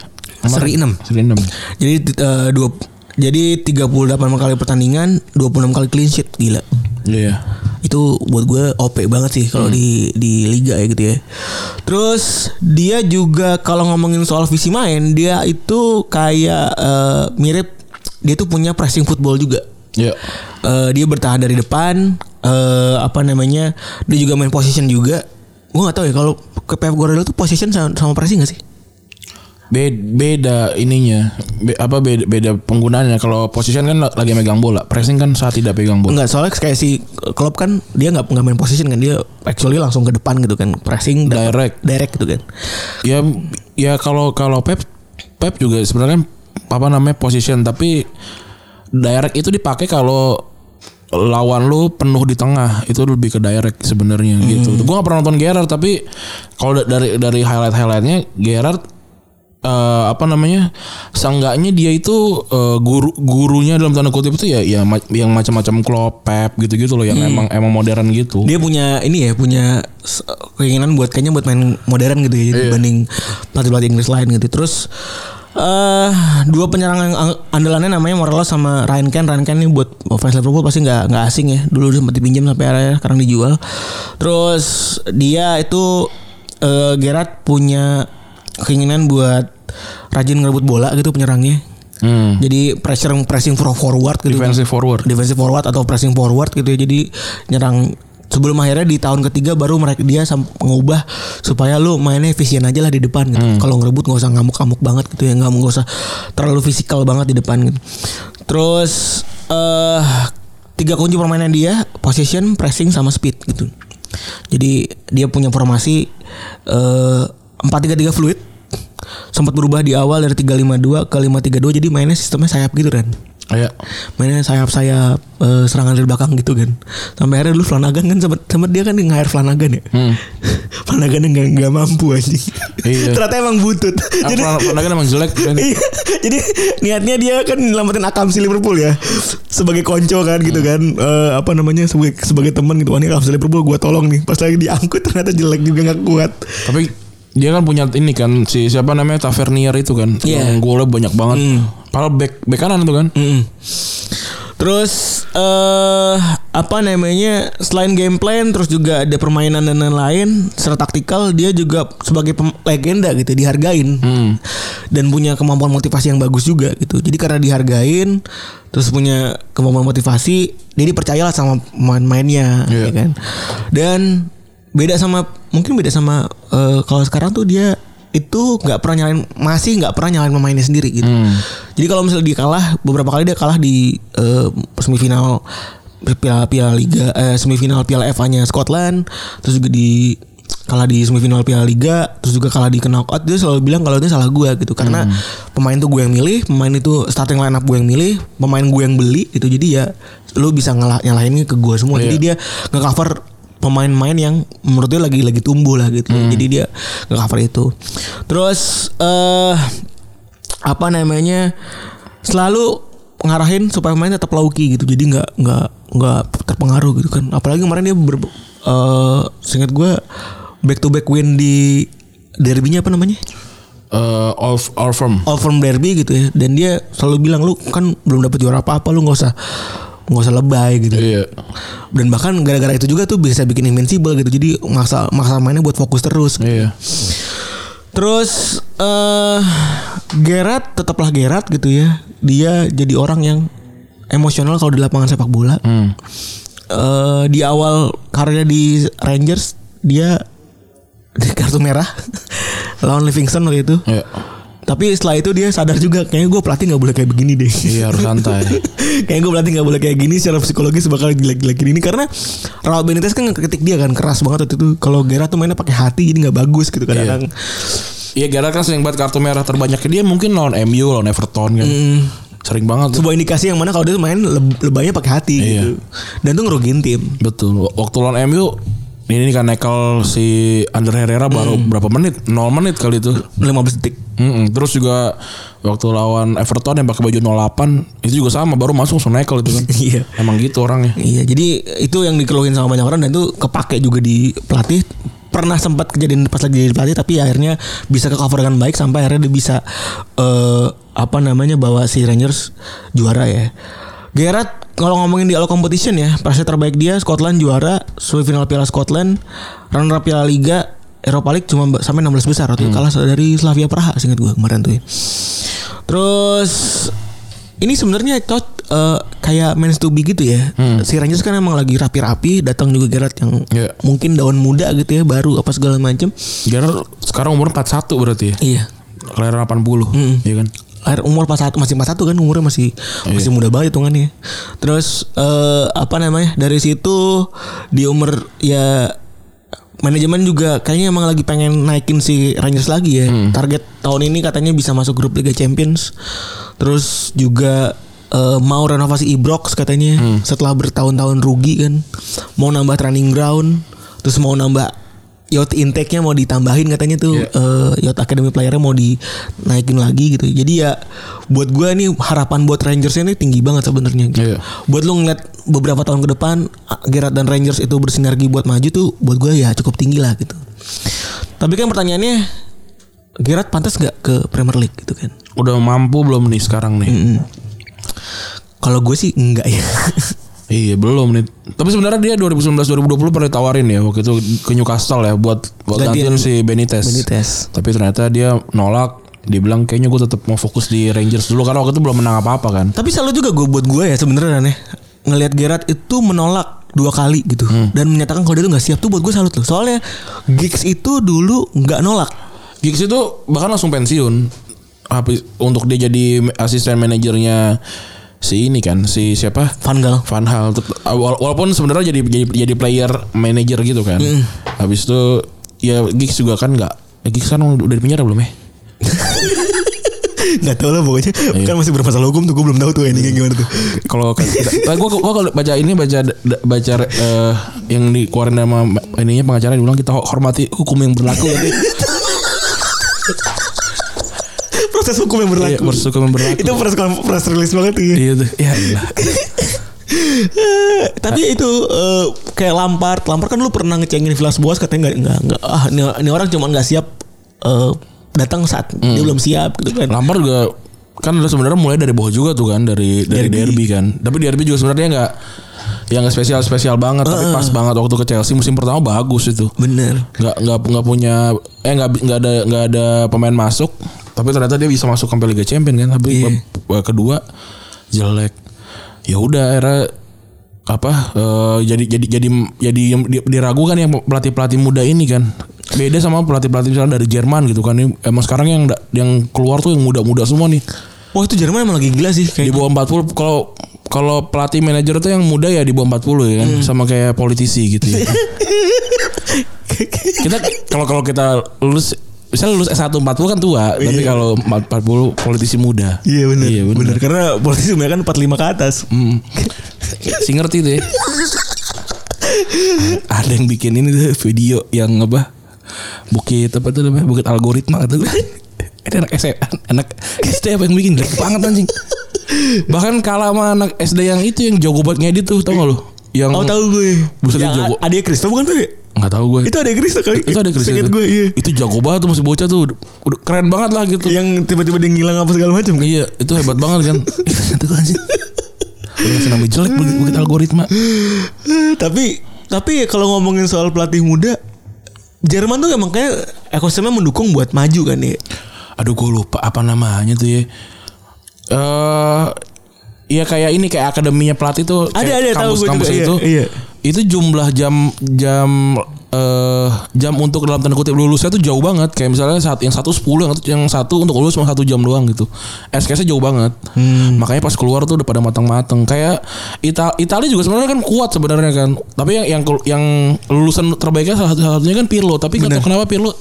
Seri 6. Seri 6. Jadi eh, dua jadi 38 kali pertandingan, 26 kali clean sheet, gila. Iya. Itu buat gue OP banget sih kalau di di liga ya gitu ya. Terus dia juga kalau ngomongin soal visi main, dia itu kayak eh, mirip dia tuh punya pressing football juga. Iya. Eh, dia bertahan dari depan, eh, apa namanya? Dia juga main position juga. gue gak tahu ya kalau ke Pep Guardiola tuh position sama, sama pressing gak sih? Beda, beda ininya. Be- apa beda, beda penggunaannya. Kalau position kan lagi megang bola, pressing kan saat tidak pegang bola. Enggak, soalnya kayak si Klopp kan dia nggak nggak main position kan dia actually langsung ke depan gitu kan pressing Direct. direct gitu kan. Ya ya kalau kalau Pep Pep juga sebenarnya apa namanya position tapi direct itu dipakai kalau lawan lu penuh di tengah itu lebih ke direct sebenarnya gitu. Gua gak pernah nonton Gerrard tapi kalau da- dari dari highlight highlightnya Gerrard eh, apa namanya seenggaknya dia itu eh, guru gurunya dalam tanda kutip itu ya ya ma- yang macam-macam Klopp, Pep gitu-gitu loh yang emang emang modern gitu. Dia punya ini ya punya keinginan buat kayaknya buat main modern gitu ya dibanding pelatih-pelatih Inggris lain gitu. Terus eh dua penyerang yang ang- andalannya namanya Morelos sama Ryan Ken. Ryan Ken ini buat fans Liverpool pasti nggak nggak asing ya. Dulu sempat dipinjam sampai akhirnya sekarang dijual. Terus dia itu eh Gerard punya keinginan buat rajin ngerebut bola gitu penyerangnya. Hmm. Jadi pressure pressing for forward gitu. Defensive forward. defensive forward atau pressing forward gitu ya. Jadi nyerang sebelum akhirnya di tahun ketiga baru mereka dia mengubah supaya lu mainnya efisien aja lah di depan gitu. Kalau ngerebut nggak usah ngamuk-ngamuk banget gitu ya, nggak nggak usah terlalu fisikal banget di depan gitu. Terus eh tiga kunci permainan dia position, pressing sama speed gitu. Jadi dia punya formasi eh 4-3-3 fluid. Sempat berubah di awal dari 352 ke 532 jadi mainnya sistemnya sayap gitu kan Kayak mainnya sayap-sayap eh, serangan dari belakang gitu kan sampai akhirnya dulu Flanagan kan sempat sempat dia kan nge-hire Flanagan ya? Hmm. (laughs) Flanagan nggak nggak mampu aja Iya. (laughs) ternyata emang butut. (laughs) Jadi Pernah kan emang jelek kan. Iya, jadi niatnya dia kan nyelamatin Akam si Liverpool ya sebagai konco kan gitu kan Eh, apa namanya sebagai sebagai teman gitu. Wah ini Akam si Liverpool gua tolong nih. Pas lagi diangkut ternyata jelek juga nggak kuat. Tapi dia kan punya ini kan si siapa namanya Tavernier itu kan. Iya. Yang golnya banyak banget. Padahal back back kanan itu kan. Mm-mm. Terus eh apa namanya selain game plan terus juga ada permainan dan lain-lain secara taktikal dia juga sebagai legenda gitu dihargain dan punya kemampuan motivasi yang bagus juga gitu jadi karena dihargain terus punya kemampuan motivasi dia dipercayalah sama main-mainnya Iya. ya kan dan beda sama mungkin beda sama eh, kalau sekarang tuh dia itu nggak pernah nyalain masih nggak pernah nyalain pemainnya sendiri gitu. Jadi kalau misalnya dia kalah beberapa kali dia kalah di eh, semifinal Piala Piala Liga eh, semifinal Piala FA-nya Scotland terus juga di kalah di semifinal Piala Liga terus juga kalah di knockout dia selalu bilang kalau itu salah gue gitu. Karena pemain tuh gue yang milih pemain itu starting line up gue yang milih pemain gue yang beli gitu. Jadi ya lu bisa ngalah nyalahinnya ke gue semua. Jadi dia nge-cover pemain-pemain yang menurut dia lagi lagi tumbuh lah gitu. Jadi dia nge-cover itu. Terus eh apa namanya? selalu ngarahin supaya pemain tetap lauki gitu. Jadi nggak nggak nggak terpengaruh gitu kan. Apalagi kemarin dia ber eh seingat gue back to back win di derbynya apa namanya? Eh all all firm. All derby gitu ya. Dan dia selalu bilang lu kan belum dapat juara apa-apa lu nggak usah nggak usah lebay gitu Iya. dan bahkan gara-gara itu juga tuh bisa bikin invincible gitu jadi maksa maksa mainnya buat fokus terus Iya. terus eh Gerard tetaplah Gerard gitu ya dia jadi orang yang emosional kalau di lapangan sepak bola Hmm. Eh, di awal karirnya di Rangers dia di kartu merah (laughs) lawan Livingston waktu itu Iya. Tapi setelah itu dia sadar juga kayaknya gue pelatih nggak boleh kayak begini deh Iya harus santai. (laughs) Kayaknya gue pelatih gak boleh kayak gini secara psikologis bakal jelek-jelekin ini karena Raul Benitez kan kritik dia kan keras banget waktu itu. Kalau Gerard tuh mainnya pakai hati jadi nggak bagus gitu kadang-kadang. Iya Gerrard kan sering banget kartu merah terbanyaknya dia mungkin lawan MU lawan Everton kan. Sering banget. tuh. Sebuah indikasi yang mana kalau dia tuh main leb- lebahnya pakai hati Iya. gitu. Dan tuh ngerugiin tim. Betul. Waktu lawan MU ini kan nekel si Ander Herrera baru berapa menit? 0 menit kali itu. 15 detik. Mm-mm. Terus juga waktu lawan Everton yang pakai baju 08 itu juga sama baru masuk langsung nekel itu kan. (laughs) Iya. Emang gitu orangnya. Iya, jadi itu yang dikeluhin sama banyak orang dan itu kepake juga di pelatih. Pernah sempat kejadian pas lagi jadi pelatih tapi akhirnya bisa ke cover dengan baik sampai akhirnya dia bisa eh apa namanya bawa si Rangers juara ya. Gerard kalau ngomongin di all competition ya, prestasi terbaik dia Scotland juara, semifinal Piala Scotland, runner up Piala Liga, Eropa League cuma sampai 16 besar waktu itu kalah dari Slavia Praha seingat gue kemarin tuh ya. Terus ini sebenarnya cot eh, kayak Men's to be gitu ya. Si Rangers kan emang lagi rapi-rapi, datang juga Gerrard yang Iya. mungkin daun muda gitu ya, baru apa segala macem. Gerard sekarang umur 41 berarti ya. Iya. Kelahiran 80. Iya kan? Lahir umur 41 masih 41 kan umurnya masih masih muda banget hitungannya. Terus eh apa namanya? Dari situ di umur ya manajemen juga kayaknya emang lagi pengen naikin si Rangers lagi ya. Target tahun ini katanya bisa masuk grup Liga Champions. Terus juga eh, mau renovasi Ibrox katanya setelah bertahun-tahun rugi kan. Mau nambah training ground, terus mau nambah yacht intake-nya mau ditambahin katanya tuh eh, yacht academy player-nya mau dinaikin lagi gitu. Jadi ya buat gue nih harapan buat Rangers ini tinggi banget sebenarnya. Gitu. Iya. Buat lu ngeliat beberapa tahun ke depan Gerrard dan Rangers itu bersinergi buat maju tuh buat gue ya cukup tinggi lah gitu. Tapi kan pertanyaannya Gerrard pantas nggak ke Premier League gitu kan? Udah mampu belum nih sekarang nih? Kalau gue sih enggak ya. (laughs) Iya belum nih. Tapi sebenarnya dia 2019-2020 pernah ditawarin ya waktu itu ke Newcastle ya buat, buat Gantiin si Benitez. Benitez. Tapi ternyata dia nolak. Dia bilang kayaknya gue tetap mau fokus di Rangers dulu karena waktu itu belum menang apa-apa kan. Tapi selalu juga gue buat gue ya sebenarnya aneh ngelihat Gerrard itu menolak dua kali gitu dan menyatakan kalau dia tuh nggak siap tuh buat gue salut loh. Soalnya Giggs itu dulu nggak nolak. Giggs itu bahkan langsung pensiun. Habis untuk dia jadi asisten manajernya si ini kan si siapa? Van Gaal. Van Hal wala- walaupun sebenarnya jadi jadi jadi player manager gitu kan. Habis itu ya Giggs juga kan nggak ya Giggs kan udah di penjara belum ya? (laughs) Gak tau lah pokoknya Kan masih bermasalah hukum tuh Gue belum tahu tuh endingnya gimana tuh (laughs) Kalau gue gua kalau baca ini baca baca eh, yang dikeluarin sama ininya pengacara dia bilang kita hormati hukum yang berlaku. (laughs) Proses hukum yang berlaku Iya, proses hukum yang berlaku. Itu press, press release banget tuh ya Iya tuh. Ya. (laughs) Tapi itu eh, Kayak Lampard Lampard kan lu pernah ngecengin Villas Boas Katanya nggak nggak nggak Ah ini, ini orang cuma nggak siap eh, Datang saat Dia belum siap gitu kan Lampard juga kan udah sebenarnya mulai dari bawah juga tuh kan dari dari derby, kan. Tapi derby juga sebenarnya nggak yang nggak spesial spesial banget tapi pas banget waktu ke Chelsea musim pertama bagus itu. Bener Nggak nggak nggak punya eh nggak nggak ada nggak ada pemain masuk tapi ternyata dia bisa masuk sampai Liga Champions kan tapi Iya. bab- kedua jelek. Ya udah era apa eh, jadi jadi jadi jadi di- diragukan yang pelatih pelatih muda ini kan beda sama pelatih pelatih misalnya dari Jerman gitu kan Ini emang sekarang yang yang keluar tuh yang muda-muda semua nih Wah itu Jerman emang lagi gila sih di kayak bawah 40 kalau kalau pelatih manajer tuh yang muda ya di bawah 40 ya kan sama kayak politisi gitu ya. (laughs) kita kalau kalau kita lulus misalnya lulus S1 40 kan tua, tapi kalau 40 politisi muda. Iya bener, Iya bener. Karena politisi sebenarnya kan 45 ke atas. Hmm. si ngerti deh. Ada yang bikin ini tuh video yang apa? Bukit apa tuh namanya? Bukit algoritma tuh. (laughs) Ada anak SD, anak SD apa yang bikin gede banget anjing. Bahkan kalah sama anak SD yang itu yang jago buat ngedit tuh, tau gak lu? Yang Oh tahu gue. Buset, jago. Ada Kristo bukan tuh? Nggak tahu gue. Itu ada Kristo kali. Itu ada Chris itu. gue iya. Itu jago banget tuh masih bocah tuh. Udah keren banget lah gitu. Yang tiba-tiba dia ngilang apa segala macam kan. Iya, itu hebat banget kan. (laughs) itu kan sih. Udah nama jelek bukit algoritma. Tapi tapi kalau ngomongin soal pelatih muda Jerman tuh emang kayak ekosistemnya mendukung buat maju kan ya. Aduh gue lupa apa namanya tuh ya. Eh Iya kayak ini kayak akademinya pelatih tuh Ada, ada, tahu gue kampus-kampus juga, iya, itu. iya. Itu jumlah jam jam eh jam untuk dalam tanda kutip lulusnya tuh jauh banget. Kayak misalnya saat yang satu sepuluh yang satu, yang satu untuk lulus cuma satu jam doang gitu. SKS-nya jauh banget. Hmm. Makanya pas keluar tuh udah pada matang-matang. Kayak Ita Italia juga sebenarnya kan kuat sebenarnya kan. Tapi yang yang yang lulusan terbaiknya salah satu salah satunya kan Pirlo. Tapi nggak tahu kenapa Pirlo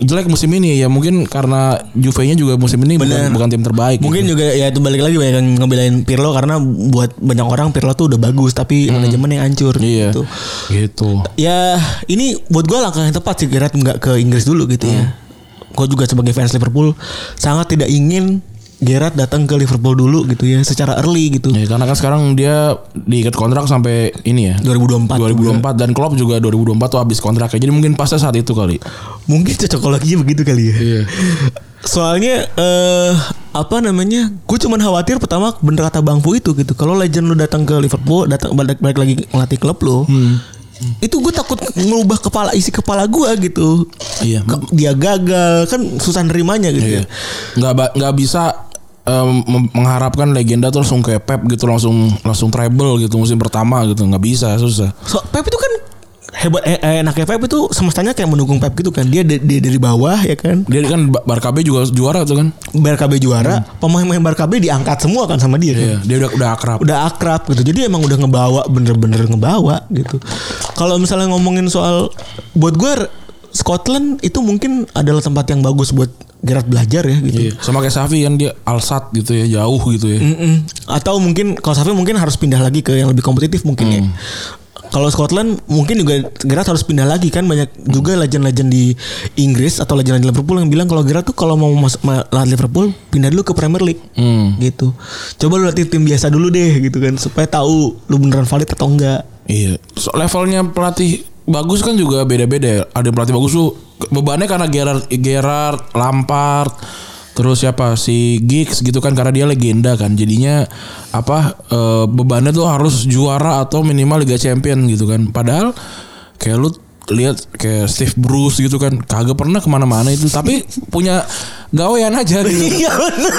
jelek musim ini ya mungkin karena Juve-nya juga musim ini bukan, Bener. bukan tim terbaik. Mungkin gitu. juga ya itu balik lagi banyak yang ngebelain Pirlo karena buat banyak orang Pirlo tuh udah bagus tapi manajemen yang hancur iya. gitu. Gitu. Ya ini buat gue langkah yang tepat sih Gerrard nggak ke Inggris dulu gitu ya. Gue juga sebagai fans Liverpool sangat tidak ingin Gerrard datang ke Liverpool dulu gitu ya secara early gitu. Ya, karena kan sekarang dia diikat kontrak sampai ini ya. 2024 2024 dan Klopp juga 2024 tuh habis kontraknya. Jadi mungkin pasnya saat itu kali. Mungkin cocokologinya begitu kali ya. Iya. Soalnya eh apa namanya? Gue cuman khawatir pertama bener kata Bang Fu itu gitu. Kalau legend lu datang ke Liverpool, datang balik balik lagi ngelatih klub lu. Itu gue takut ngubah kepala isi kepala gue gitu. Iya. Dia gagal kan susah nerimanya gitu. Iya. Nggak ba- nggak bisa mem- mengharapkan legenda tuh langsung kayak Pep gitu langsung langsung treble gitu musim pertama gitu nggak bisa susah. So, Pep itu kan hebat eh, eh, enaknya Pep itu semestanya kayak mendukung Pep gitu kan. Dia da- dia dari bawah ya kan. Dia kan Ba- Barca B juga juara tuh kan. Barca B juara, pemain-pemain Barca B diangkat semua kan sama dia kan. Iya, dia udah udah akrab. Udah akrab gitu. Jadi emang udah ngebawa bener-bener ngebawa gitu. Kalau misalnya ngomongin soal buat gue Scotland itu mungkin adalah tempat yang bagus buat Gerard belajar ya gitu. Iya, sama kayak Safi kan dia Alsat gitu ya, jauh gitu ya. Mm-mm. Atau mungkin kalau Safi mungkin harus pindah lagi ke yang lebih kompetitif mungkin ya. Kalau Scotland mungkin juga Gerrard harus pindah lagi kan banyak juga legend-legend di Inggris atau legend-legend Liverpool yang bilang kalau Gerrard tuh kalau mau masuk ma- latih Liverpool pindah dulu ke Premier League Hmm. gitu. Coba lu latih tim biasa dulu deh gitu kan supaya tahu lu beneran valid atau enggak. Iya. So, levelnya pelatih bagus kan juga beda-beda ya. Ada yang pelatih bagus tuh bebannya karena Gerard, Gerard, Lampard, terus siapa si Giggs gitu kan karena dia legenda kan. Jadinya apa eh, bebannya tuh harus juara atau minimal Liga Champion gitu kan. Padahal kayak lu lihat kayak Steve Bruce gitu kan kagak pernah ke mana-mana itu tapi punya gawean aja gitu. (laughs) Iya benar.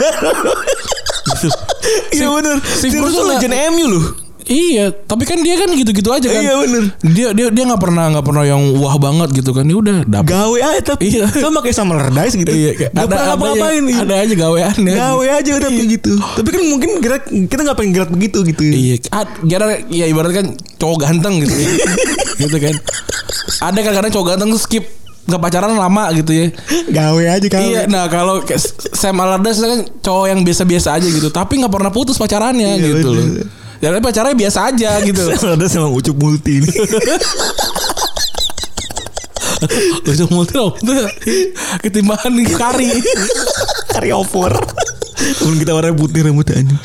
Iya benar. Steve Bruce tuh legend MU loh. Iya, tapi kan dia kan gitu-gitu aja kan. Iya, bener. Dia dia dia nggak pernah nggak pernah yang wah banget gitu kan. Ya udah dapat. Gawe aja tapi Iya. sama kayak Summer Allardyce gitu. Iya, kayak Gak pernah ngapa-ngapain aja, ada aja gaweannya. Gawe aja udah kayak gitu. Tapi kan mungkin gerak kita nggak pengen gerak begitu gitu. Iya, Gerard ya ibarat kan cowok ganteng gitu. ya. (laughs) gitu kan. Ada kadang-kadang cowok ganteng tuh skip nggak pacaran lama gitu ya. Gawe aja gawe. Iya, nah kalau Sam Allardyce kan cowok yang biasa-biasa aja gitu, tapi nggak pernah putus pacarannya Iya, gitu loh. bener. Ya tapi pacarnya biasa aja gitu. (laughs) Allardyce emang ucup multi ini. (laughs) Itu multi loh. Ketimbangan kari. (laughs) Karyover. Walaupun kita warna putih rambutnya anjing.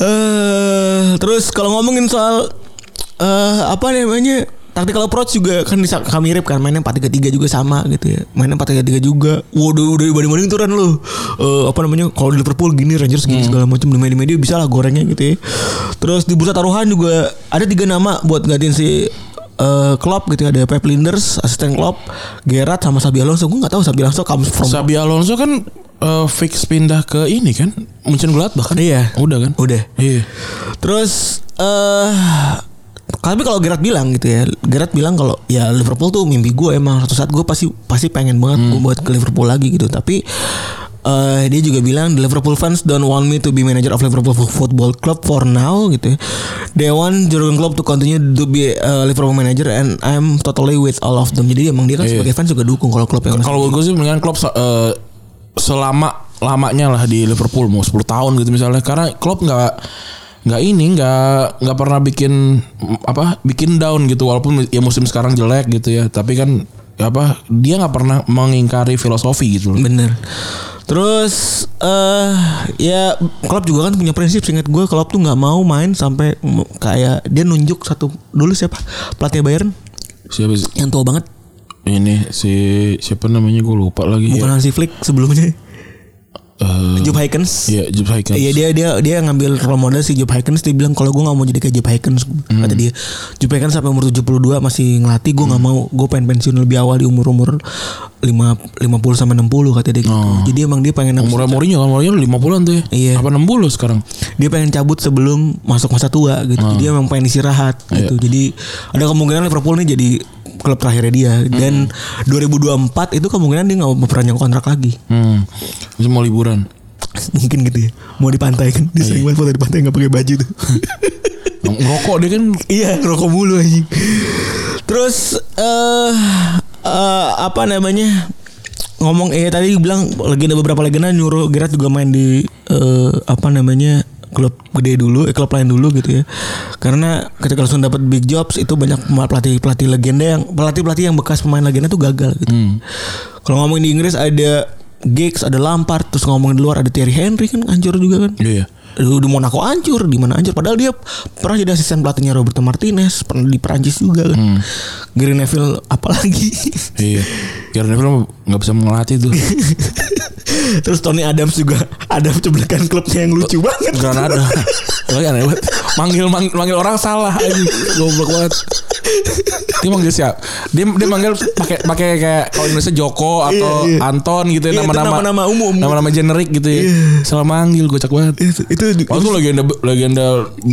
Eh, terus kalau ngomongin soal eh apa namanya Tactical approach juga kan bisa kami mirip kan mainnya 4-3-3 juga sama gitu ya. Mainnya 4-3-3 juga. Waduh udah dibanding-banding tuh kan lu. Eh, apa namanya kalau di Liverpool gini Rangers gini segala macam di media-media bisa lah gorengnya gitu ya. Terus di bursa taruhan juga ada tiga nama buat gantiin si eh Klopp gitu ya. ada Pep Linders, asisten Klopp, Gerrard sama Sabi Alonso. Gue nggak tahu Sabi Alonso comes from Sabi Alonso kan eh, fix pindah ke ini kan Munchen Gladbach kan Iya. udah kan Udah. iya Terus eh tapi kalau Gerard bilang gitu ya, Gerard bilang kalau ya Liverpool tuh mimpi gue emang satu saat gue pasti pasti pengen banget gue buat ke Liverpool lagi gitu. Tapi eh dia juga bilang the Liverpool fans don't want me to be manager of Liverpool Football Club for now gitu. ya. They want Jurgen Klopp to continue to be a Liverpool manager and I'm totally with all of them. Jadi emang dia kan Iya. sebagai fans juga dukung kalau Klopp yang kalau gue sih mendingan Klopp eh, selama lamanya lah di Liverpool mau 10 tahun gitu misalnya karena Klopp nggak nggak ini nggak nggak pernah bikin apa bikin down gitu walaupun ya musim sekarang jelek gitu ya tapi kan apa dia nggak pernah mengingkari filosofi gitu loh. Bener. Terus eh ya Klopp juga kan punya prinsip seingat gue Klopp tuh nggak mau main sampai kayak dia nunjuk satu dulu siapa pelatih Bayern siapa sih? yang tua banget ini si siapa namanya gue lupa lagi bukan ya. Hansi Flick sebelumnya Eh, Job Haykens Iya, Jupp Heynckes. Iya dia dia dia ngambil role model si Job Haykens dia bilang kalau gue nggak mau jadi kayak Job Haykens Hmm. kata dia Job Haykens sampai umur 72 masih ngelatih gue nggak mau gue pengen pensiun lebih awal di umur umur lima 50 sampai 60 kata dia gitu. Jadi emang dia pengen Umurnya Mourinho kan Mourinho 50-an tuh ya. Iya. Apa 60 sekarang? dia pengen cabut sebelum masuk masa tua gitu. Hmm. Dia emang pengen istirahat Iya. gitu. Jadi ada kemungkinan Liverpool nih jadi klub terakhirnya dia dan Hmm. 2024 itu kemungkinan dia nggak mau perpanjang kontrak lagi. Hmm. Masih mau liburan. Mungkin gitu ya. Mau di pantai kan. Dia sering banget foto di pantai nggak pakai baju tuh. Ngerokok dia kan iya, ngerokok mulu anjing. Terus eh eh, apa namanya? ngomong eh tadi bilang lagi ada beberapa legenda nyuruh Gerard juga main di eh, apa namanya klub gede dulu, eh, klub lain dulu gitu ya. Karena ketika langsung dapat big jobs itu banyak pelatih pelatih legenda yang pelatih pelatih yang bekas pemain legenda tuh gagal gitu. Kalau ngomongin di Inggris ada Giggs, ada Lampard, terus ngomongin di luar ada Thierry Henry kan hancur juga kan. Iya. Di di Monaco hancur, di mana hancur. Padahal dia pernah jadi asisten pelatihnya Roberto Martinez, pernah di Prancis juga kan. Gary Neville apalagi. Iya. Gary Neville nggak bisa ngelatih tuh. (laughs) Terus Tony Adams juga ada cuplikan klubnya yang lucu banget. Granada. Lagi aneh banget. Manggil, manggil manggil orang salah aja. Goblok banget. Dia manggil siapa? Dia dia manggil pakai pakai kayak kalau Indonesia Joko atau Iya, iya. Anton gitu Iya, itu nama-nama nama-nama umum. Nama-nama generik gitu ya. Salah manggil gue cak banget. itu itu Wah itu legenda legenda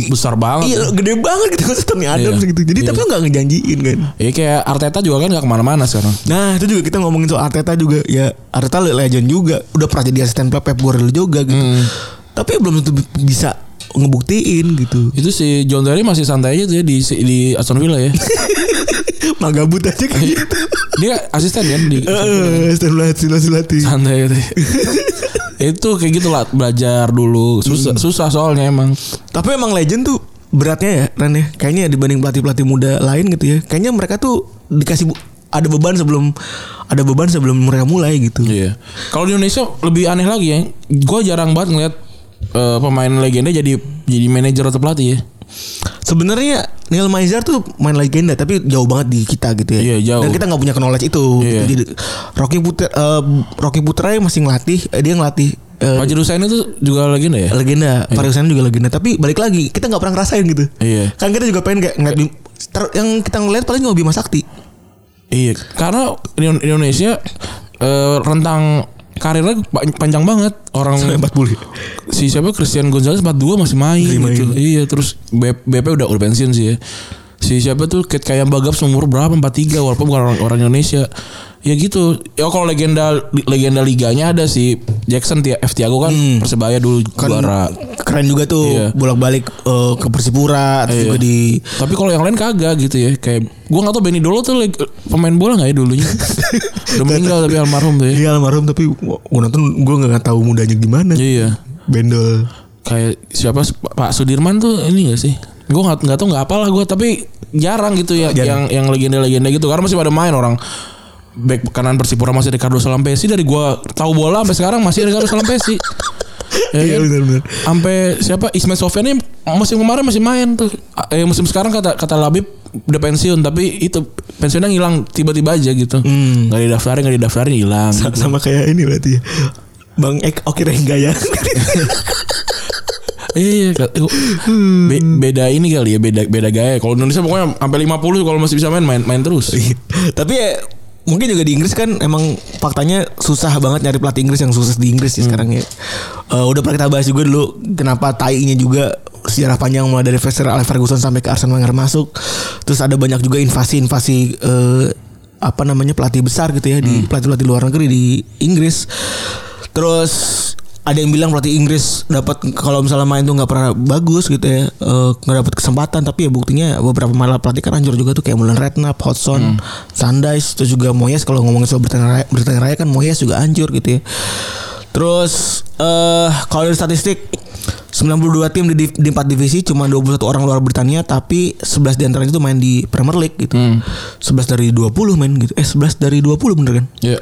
besar banget. Iya ya. gede banget gitu kan Tony Adams Iya. gitu. Jadi Iya. tapi nggak ngejanjiin kan. Ya kayak Arteta juga kan gak ke mana-mana sekarang. Nah itu juga kita ngomongin soal Arteta juga ya Arteta legend juga udah pernah jadi asisten Pep Guardiola juga gitu. Hmm. Tapi belum tentu bisa ngebuktiin gitu. Itu si John Terry masih santai aja tuh ya di di Aston Villa ya. (laughs) Magabut aja kayak gitu. Dia asisten kan di asisten latih latih latih. santai gitu. (laughs) itu kayak gitu lah belajar dulu susah susah soalnya emang Tapi emang legend tuh beratnya ya Ren ya. Kayaknya dibanding pelatih-pelatih muda lain gitu ya. Kayaknya mereka tuh dikasih ada beban sebelum ada beban sebelum mereka mulai gitu. Iya. Kalau di Indonesia lebih aneh lagi ya. Gue jarang banget ngeliat eh, pemain legenda jadi jadi manajer atau pelatih ya. Sebenarnya Neil Maizar tuh main legenda tapi jauh banget di kita gitu ya. Iya, jauh. Dan kita nggak punya knowledge itu. Iya. Jadi Rocky Putra eh, Rocky Putra masih ngelatih, eh, dia ngelatih eh, Fajr Husain itu juga legenda ya. legenda, Fariusan juga legenda. Tapi balik lagi kita nggak pernah ngerasain gitu. Iya. Kan kita juga pengen kayak ngeliat ter- yang kita ngeliat paling cuma Bima Sakti. Iya. Karena di Indonesia eh, rentang karirnya pa- panjang banget orang Sampai 40. si siapa Christian Gonzalez 42 masih main, Masih main. gitu. Iya, terus B- BP udah udah pensiun sih ya. Si siapa tuh Kate kayak Bagap umur berapa 43 walaupun bukan orang, orang Indonesia. Ya gitu. Ya kalau legenda legenda liganya ada si Jackson F Tiago kan Persebaya dulu Kan juara. keren juga tuh Iya. bolak-balik eh, ke Persipura Iya. juga di Tapi kalau yang lain kagak gitu ya. Kayak gua nggak tahu Benny Dolo tuh leg- pemain bola nggak ya dulunya? (laughs) udah meninggal tapi almarhum tuh ya. Iya almarhum tapi gue nonton gue nggak tahu mudanya gimana. Iya. Bendol. kayak siapa Pak Sudirman tuh ini gak sih? Gue nggak nggak tahu nggak apalah gue tapi jarang gitu ya Jarang. yang yang legenda-legenda gitu karena masih pada main orang back kanan Persipura masih Ricardo Salampesi dari gua tahu bola sampai sekarang masih Ricardo Salampesi. (laughs) ya Iya kan? benar-benar. Sampai siapa Ismail Sofyan ini musim kemarin masih main tuh. Eh musim sekarang kata kata Labib udah pensiun tapi itu pensiunnya ngilang tiba-tiba aja gitu. Hmm. Nggak didaftarin nggak didaftarin hilang. Sa- sama kayak ini berarti. Bang Ek Oki Renggaya. (laughs) Iya, ka- be- beda ini kali ya, beda beda gaya. Kalau Indonesia pokoknya sampai 50 kalau masih bisa main main, main terus. (laughs) Tapi ya mungkin juga di Inggris kan emang faktanya susah banget nyari pelatih Inggris yang sukses di Inggris Hmm. sih sekarang ya. Eh, udah pernah kita bahas juga dulu kenapa tainya juga sejarah panjang mulai dari Sir Alex Ferguson sampai ke Arsene Wenger masuk. Terus ada banyak juga invasi-invasi eh, apa namanya pelatih besar gitu ya Hmm. di pelatih-pelatih luar negeri di Inggris. Terus ada yang bilang pelatih Inggris dapat kalau misalnya main tuh nggak pernah bagus gitu ya eh, nggak dapat kesempatan tapi ya buktinya beberapa malah pelatih kan hancur juga tuh kayak Mulan Redknapp, Hodgson, Sandais terus juga Moyes kalau ngomongin soal Britania Raya, Britania Raya kan Moyes juga hancur gitu ya terus eh kalau dari statistik 92 tim di, di 4 divisi cuma 21 orang luar Britania tapi 11 di antara itu main di Premier League gitu. 11 dari 20 main gitu. Eh 11 dari 20 bener kan? Ya.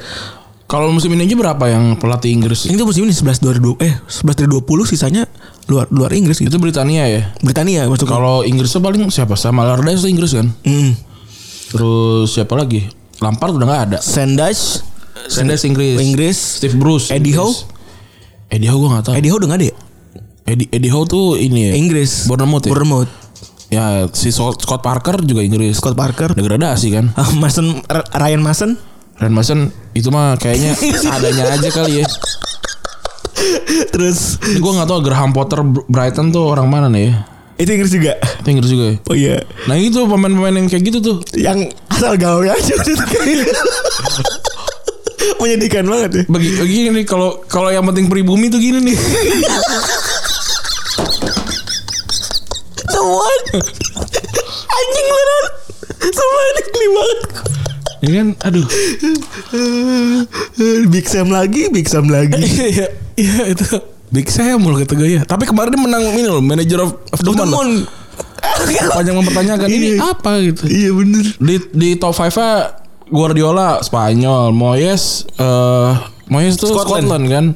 Kalau musim ini aja berapa yang pelatih Inggris? Ini tuh musim ini 11 dari 20 eh 11 dari 20 sisanya luar luar Inggris gitu. Itu Britania ya. Britania masuk Kalau Inggris tuh paling siapa? Sama Allardyce itu Inggris kan. Hmm. Terus siapa lagi? Lampard udah nggak ada. Sandage Sanders Inggris. Inggris. Steve Bruce. Eddie Inggris. Howe? Eddie Howe gue nggak tahu. Eddie Howe udah gak ada ya? Eddie, Eddie Howe tuh ini ya. Inggris. Bournemouth ya. Bournemouth. Ya si Scott Scott Parker juga Inggris. Scott Parker. Degradasi kan. (laughs) Mason Ryan Mason. Ren Mason itu mah kayaknya (laughs) seadanya aja kali ya. Terus Ini gue nggak tahu Graham Potter Brighton tuh orang mana nih ya? itu Inggris juga. Itu Inggris juga ya. Oh iya. Nah itu pemain-pemain yang kayak gitu tuh. Yang asal gawe aja Menyedihkan banget ya. Bagi begini nih kalau kalau yang penting pribumi tuh gini nih. Semua anjing beneran. Semua ini banget. Ini kan aduh. (laughs) Big Sam lagi, Big Sam lagi. (laughs) Iya iya itu Big Sam loh kata gue ya. Tapi kemarin dia menang ini loh Manager of, of the Month. loh. Panjang mempertanyakan ini Iya. apa gitu. Iya bener. Di di top 5 nya Guardiola Spanyol, Moyes eh Moyes tuh Scotland. Scotland, kan.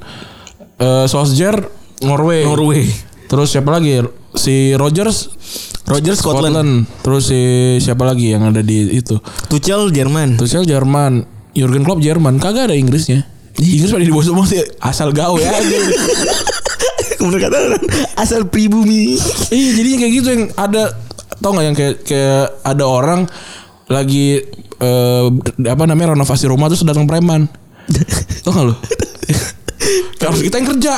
Eh Solskjaer Norway. Norway. Terus siapa lagi? Si Rogers Roger Scotland. Scotland. Terus si siapa lagi yang ada di itu? Tuchel Jerman. Tuchel Jerman, Jurgen Klopp Jerman. Kagak ada Inggrisnya. Inggris pada di bawah semua sih asal gawe aja. (laughs) Kemudian kata orang asal pribumi. iya, jadinya kayak gitu yang ada tau nggak yang kayak kayak ada orang lagi eh, apa namanya renovasi rumah terus datang preman. (laughs) tau nggak lu? (laughs) Harus kita yang kerja.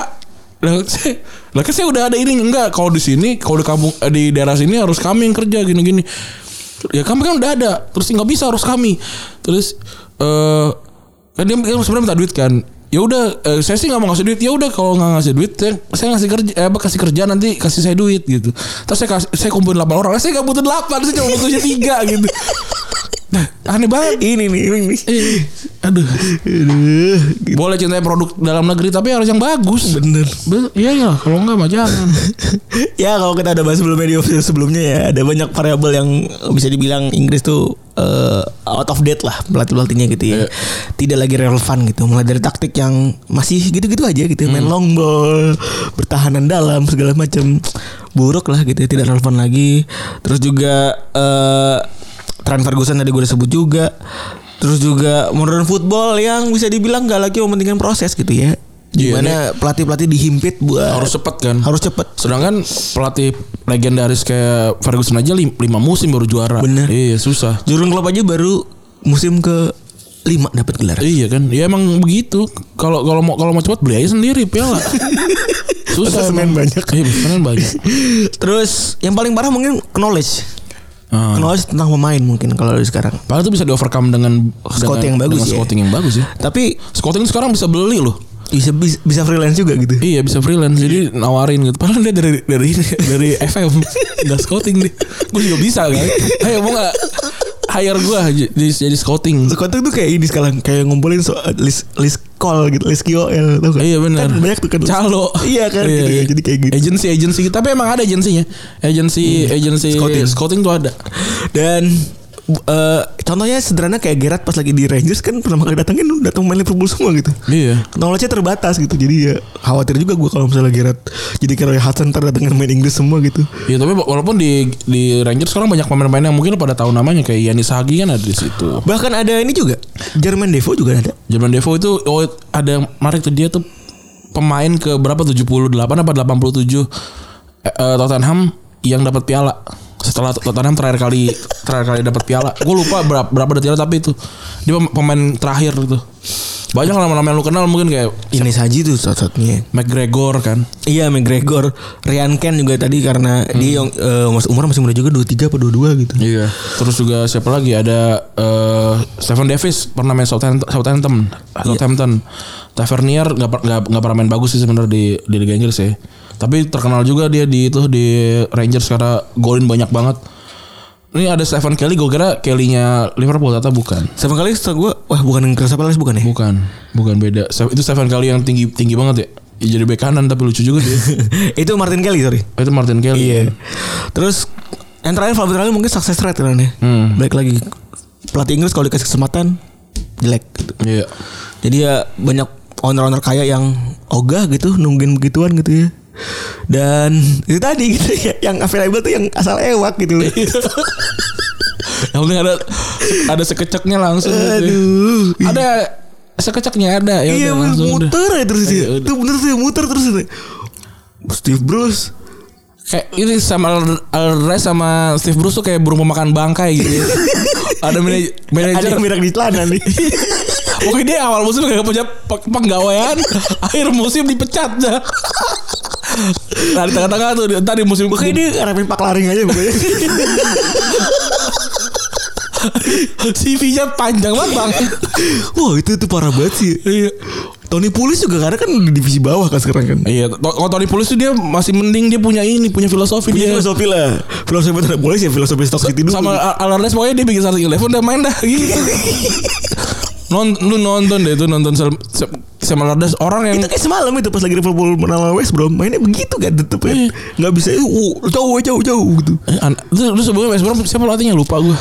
Lah, saya, lah kan saya udah ada ini enggak kalau di sini kalau di kampung eh, di daerah sini harus kami yang kerja gini-gini. Ya kami kan udah ada, terus nggak bisa harus kami. Terus eh kan dia, dia sebenarnya minta duit kan. Ya udah, eh, saya sih nggak mau ngasih duit. Ya udah kalau nggak ngasih duit, saya, saya ngasih kerja, eh, apa kasih kerja nanti kasih saya duit gitu. Terus saya kasih, saya kumpulin 8 orang. Saya nggak butuh 8, saya cuma butuhnya (laughs) 3 gitu. Nah, aneh banget. Ini nih, ini nih. Aduh. Aduh. Boleh cintai produk dalam negeri tapi harus yang bagus. Bener. Be- Iya ya, kalau enggak mah jangan. (laughs) ya kalau kita udah bahas sebelumnya di episode sebelumnya ya ada banyak variabel yang bisa dibilang Inggris tuh eh, out of date lah pelatih pelatihnya gitu ya Iya. tidak lagi relevan gitu mulai dari taktik yang masih gitu-gitu aja gitu Hmm. main long ball bertahanan dalam segala macam buruk lah gitu ya, tidak relevan lagi terus juga eh tren Ferguson tadi gue udah sebut juga terus juga modern football yang bisa dibilang gak lagi mementingkan proses gitu ya Iya, Gimana pelatih-pelatih dihimpit buat harus cepet kan. harus cepet Sedangkan pelatih legendaris kayak Ferguson aja lim- lima musim baru juara. Bener. Iya susah. Jurgen Klopp aja baru musim ke lima dapat gelar. Iya kan, ya emang begitu. Kalau kalau mau kalau mau cepet beli aja sendiri piala. (laughs) susah emang. banyak. Iya pemain banyak. (laughs) Terus yang paling parah mungkin knowledge. Ah. Knowledge tentang pemain mungkin kalau dari sekarang. Padahal itu bisa di overcome dengan Scouting yang bagus dengan ya. Scouting yang bagus ya. Tapi Scouting sekarang bisa beli loh. Bisa bisa, freelance juga gitu. Iya bisa freelance jadi nawarin gitu. Padahal dia dari dari dari (laughs) FM nggak scouting nih. Gue juga bisa kan. Ayo mau nggak hire gue jadi jadi scouting. Kontak tuh kayak ini sekarang kayak ngumpulin so, list list call gitu, list KOL tau gak? Iya benar. Kan banyak tuh kan. Calo. Iya kan gitu ya. Jadi kayak gitu. Agensi agensi tapi emang ada agensinya. Agensi agensi Scouting. scouting. tuh ada. Dan eh, contohnya sederhana kayak Gerard pas lagi di Rangers kan pertama kali datangin datang main Liverpool semua gitu. Iya. Knowledge-nya terbatas gitu Jadi ya khawatir juga gue kalau misalnya Gerard Jadi kayak Hudson ntar datengin main Inggris semua gitu Iya tapi walaupun di di Rangers sekarang banyak pemain-pemain yang mungkin pada tahu namanya kayak Yanis Hagi kan ada di situ. Bahkan ada ini juga Jermaine Defoe juga ada Jerman Devo itu oh ada menarik tuh dia tuh pemain ke berapa 78 apa 87 eh, eh, Tottenham yang dapat piala setelah Tottenham terakhir kali terakhir kali dapat piala. Gue lupa berapa berapa detailnya tapi itu dia pem- pemain terakhir itu banyak nama-nama yang lu kenal mungkin kayak Ini Saji tuh satu-satunya McGregor kan. Iya McGregor. Ryan Ken juga tadi karena dia yang eh, mas umur masih muda juga 23 apa 22 gitu. Iya. Terus juga siapa lagi? Ada eh Stephen Davis pernah main Southampton Southampton. Southampton. Tavernier nggak per- nggak nggak pernah main bagus sih sebenarnya di di Liga Inggris ya tapi terkenal juga dia di itu di Rangers karena golin banyak banget. Ini ada Stephen Kelly gue kira Kelly-nya Liverpool ternyata bukan? Sama kali setelah gue Wah bukan yang Crystal Palace bukan ya? Bukan bukan beda. Itu Stephen Kelly yang tinggi tinggi banget ya. Ya, jadi bek kanan tapi lucu juga dia. (laughs) Itu Martin Kelly sorry. Oh, itu Martin Kelly. Iya. Terus Yang terakhir Fabio Terakhir mungkin success rate kan ya? Hmm. Balik lagi Pelatih Inggris kalau dikasih kesempatan Jelek gitu. Iya. Jadi ya banyak owner-owner kaya yang ogah gitu nungguin begituan gitu ya. Dan itu tadi gitu ya, yang available tuh yang asal ewak gitu loh. Yang penting ada ada sekeceknya langsung. gitu ya. Aduh. Ada sekeceknya ada ya iya udah, langsung udah. muter ya terus Iya, ya. Itu bener tuh muter terus. ya. Steve Bruce. Kayak ini sama Alvarez sama Steve Bruce tuh kayak burung pemakan bangkai gitu. ya. ada (laughs) manaj- Ada manajer. yang mirak di celana nih. (laughs) Pokoknya dia awal musim gak punya pe- penggawaian, (laughs) akhir musim dipecat dah. (laughs) Nah di tengah-tengah tuh tadi musim Pokoknya dia ngarepin pak laring aja pokoknya. (laughs) CV-nya panjang banget bang. (laughs) Wah itu tuh parah banget sih. Iya. Tony Pulis juga karena kan di divisi bawah kan sekarang kan. Iya, kalau Tony Pulis tuh dia masih mending dia punya ini, punya filosofi Punya dia. filosofi lah. Filosofi Tony Pulis ya filosofi Stock City dulu. sama Al- Alvarez pokoknya dia bikin starting eleven udah main dah gitu. Non, lu nonton deh itu nonton Sam Allardyce orang yang itu kayak semalam itu pas lagi Liverpool menang lawan West Brom mainnya begitu kan tetep ya nggak bisa uh, jauh jauh jauh gitu Eh, itu sebelumnya West Brom siapa pelatihnya lupa gue.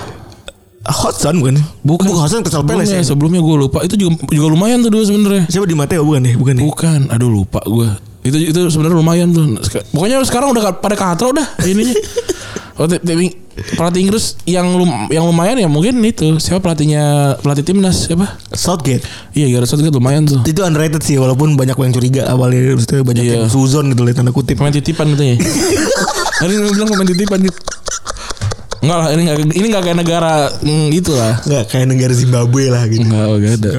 Hudson bukan bukan bukan Hudson Crystal Palace Sebelumnya, ya sebelumnya gue lupa. Itu juga juga lumayan tuh dulu sebenarnya. siapa di Mateo bukan ya bukan ya Bukan, aduh lupa gue. Itu itu sebenarnya lumayan tuh. Pokoknya sekarang udah pada katro dah ininya. (laughs) Oh, ti- pelatih Inggris yang lum- yang lumayan ya mungkin itu siapa pelatihnya pelatih timnas siapa? Southgate Iya Gareth Southgate lumayan tuh. itu underrated sih walaupun banyak yang curiga awalnya maksudnya banyak Iya. yang suzon gitu lihat tanda kutip Pemain titipan katanya. (laughs) Hari ini bilang pemain titipan gitu. Enggak lah, ini enggak ini enggak kayak negara mm, itu lah. Nggak kayak negara Zimbabwe lah gitu. Enggak, enggak ada.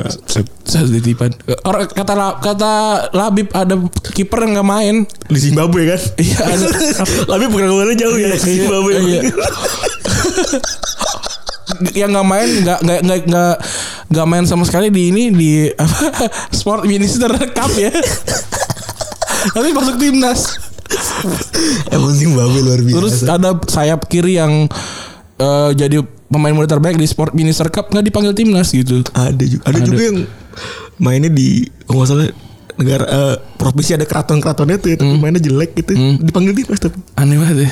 Saya titipan. Orang kata kata Labib ada kiper yang enggak main. Di Zimbabwe kan? Iya, ada. (laughs) Tapi pengalamannya jauh ya Zimbabwe. Iya. yang nggak main nggak nggak nggak nggak nggak main sama sekali di ini di apa (laughs) sport minister cup ya (laughs) tapi masuk timnas (laughs) Emang Zimbabwe luar biasa. terus ada sayap kiri yang eh, jadi pemain muda terbaik di sport minister cup nggak dipanggil timnas gitu. Ada juga. Ada, Ada. juga yang mainnya di kalau nggak salah negara eh, provinsi ada keraton-keratonnya tuh ya, tapi mainnya jelek gitu. Dipanggil timnas tapi. aneh banget ya.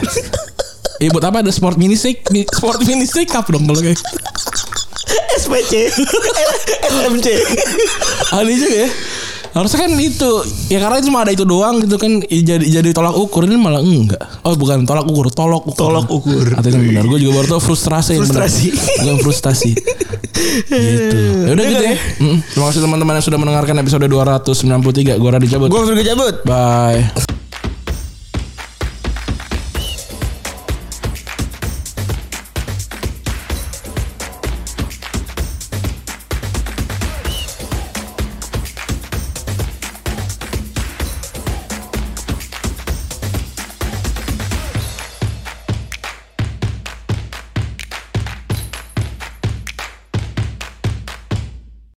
Eh buat apa ada sport minister sport minister cup dong kalau kayak. (laughs) SPC SMC (laughs) aneh juga ya harusnya kan itu ya karena cuma ada itu doang gitu kan ya jadi jadi tolak ukur ini malah enggak. Oh bukan tolak ukur tolok ukur. Tolak ukur. Artinya benar. Gue juga baru tau frustrasi yang. Frustrasi. bukan frustasi. Gitu. Ya udah gitu ya. Mm. terima kasih teman-teman yang sudah mendengarkan episode 293 gue Radhi cabut Gue langsung cabut bye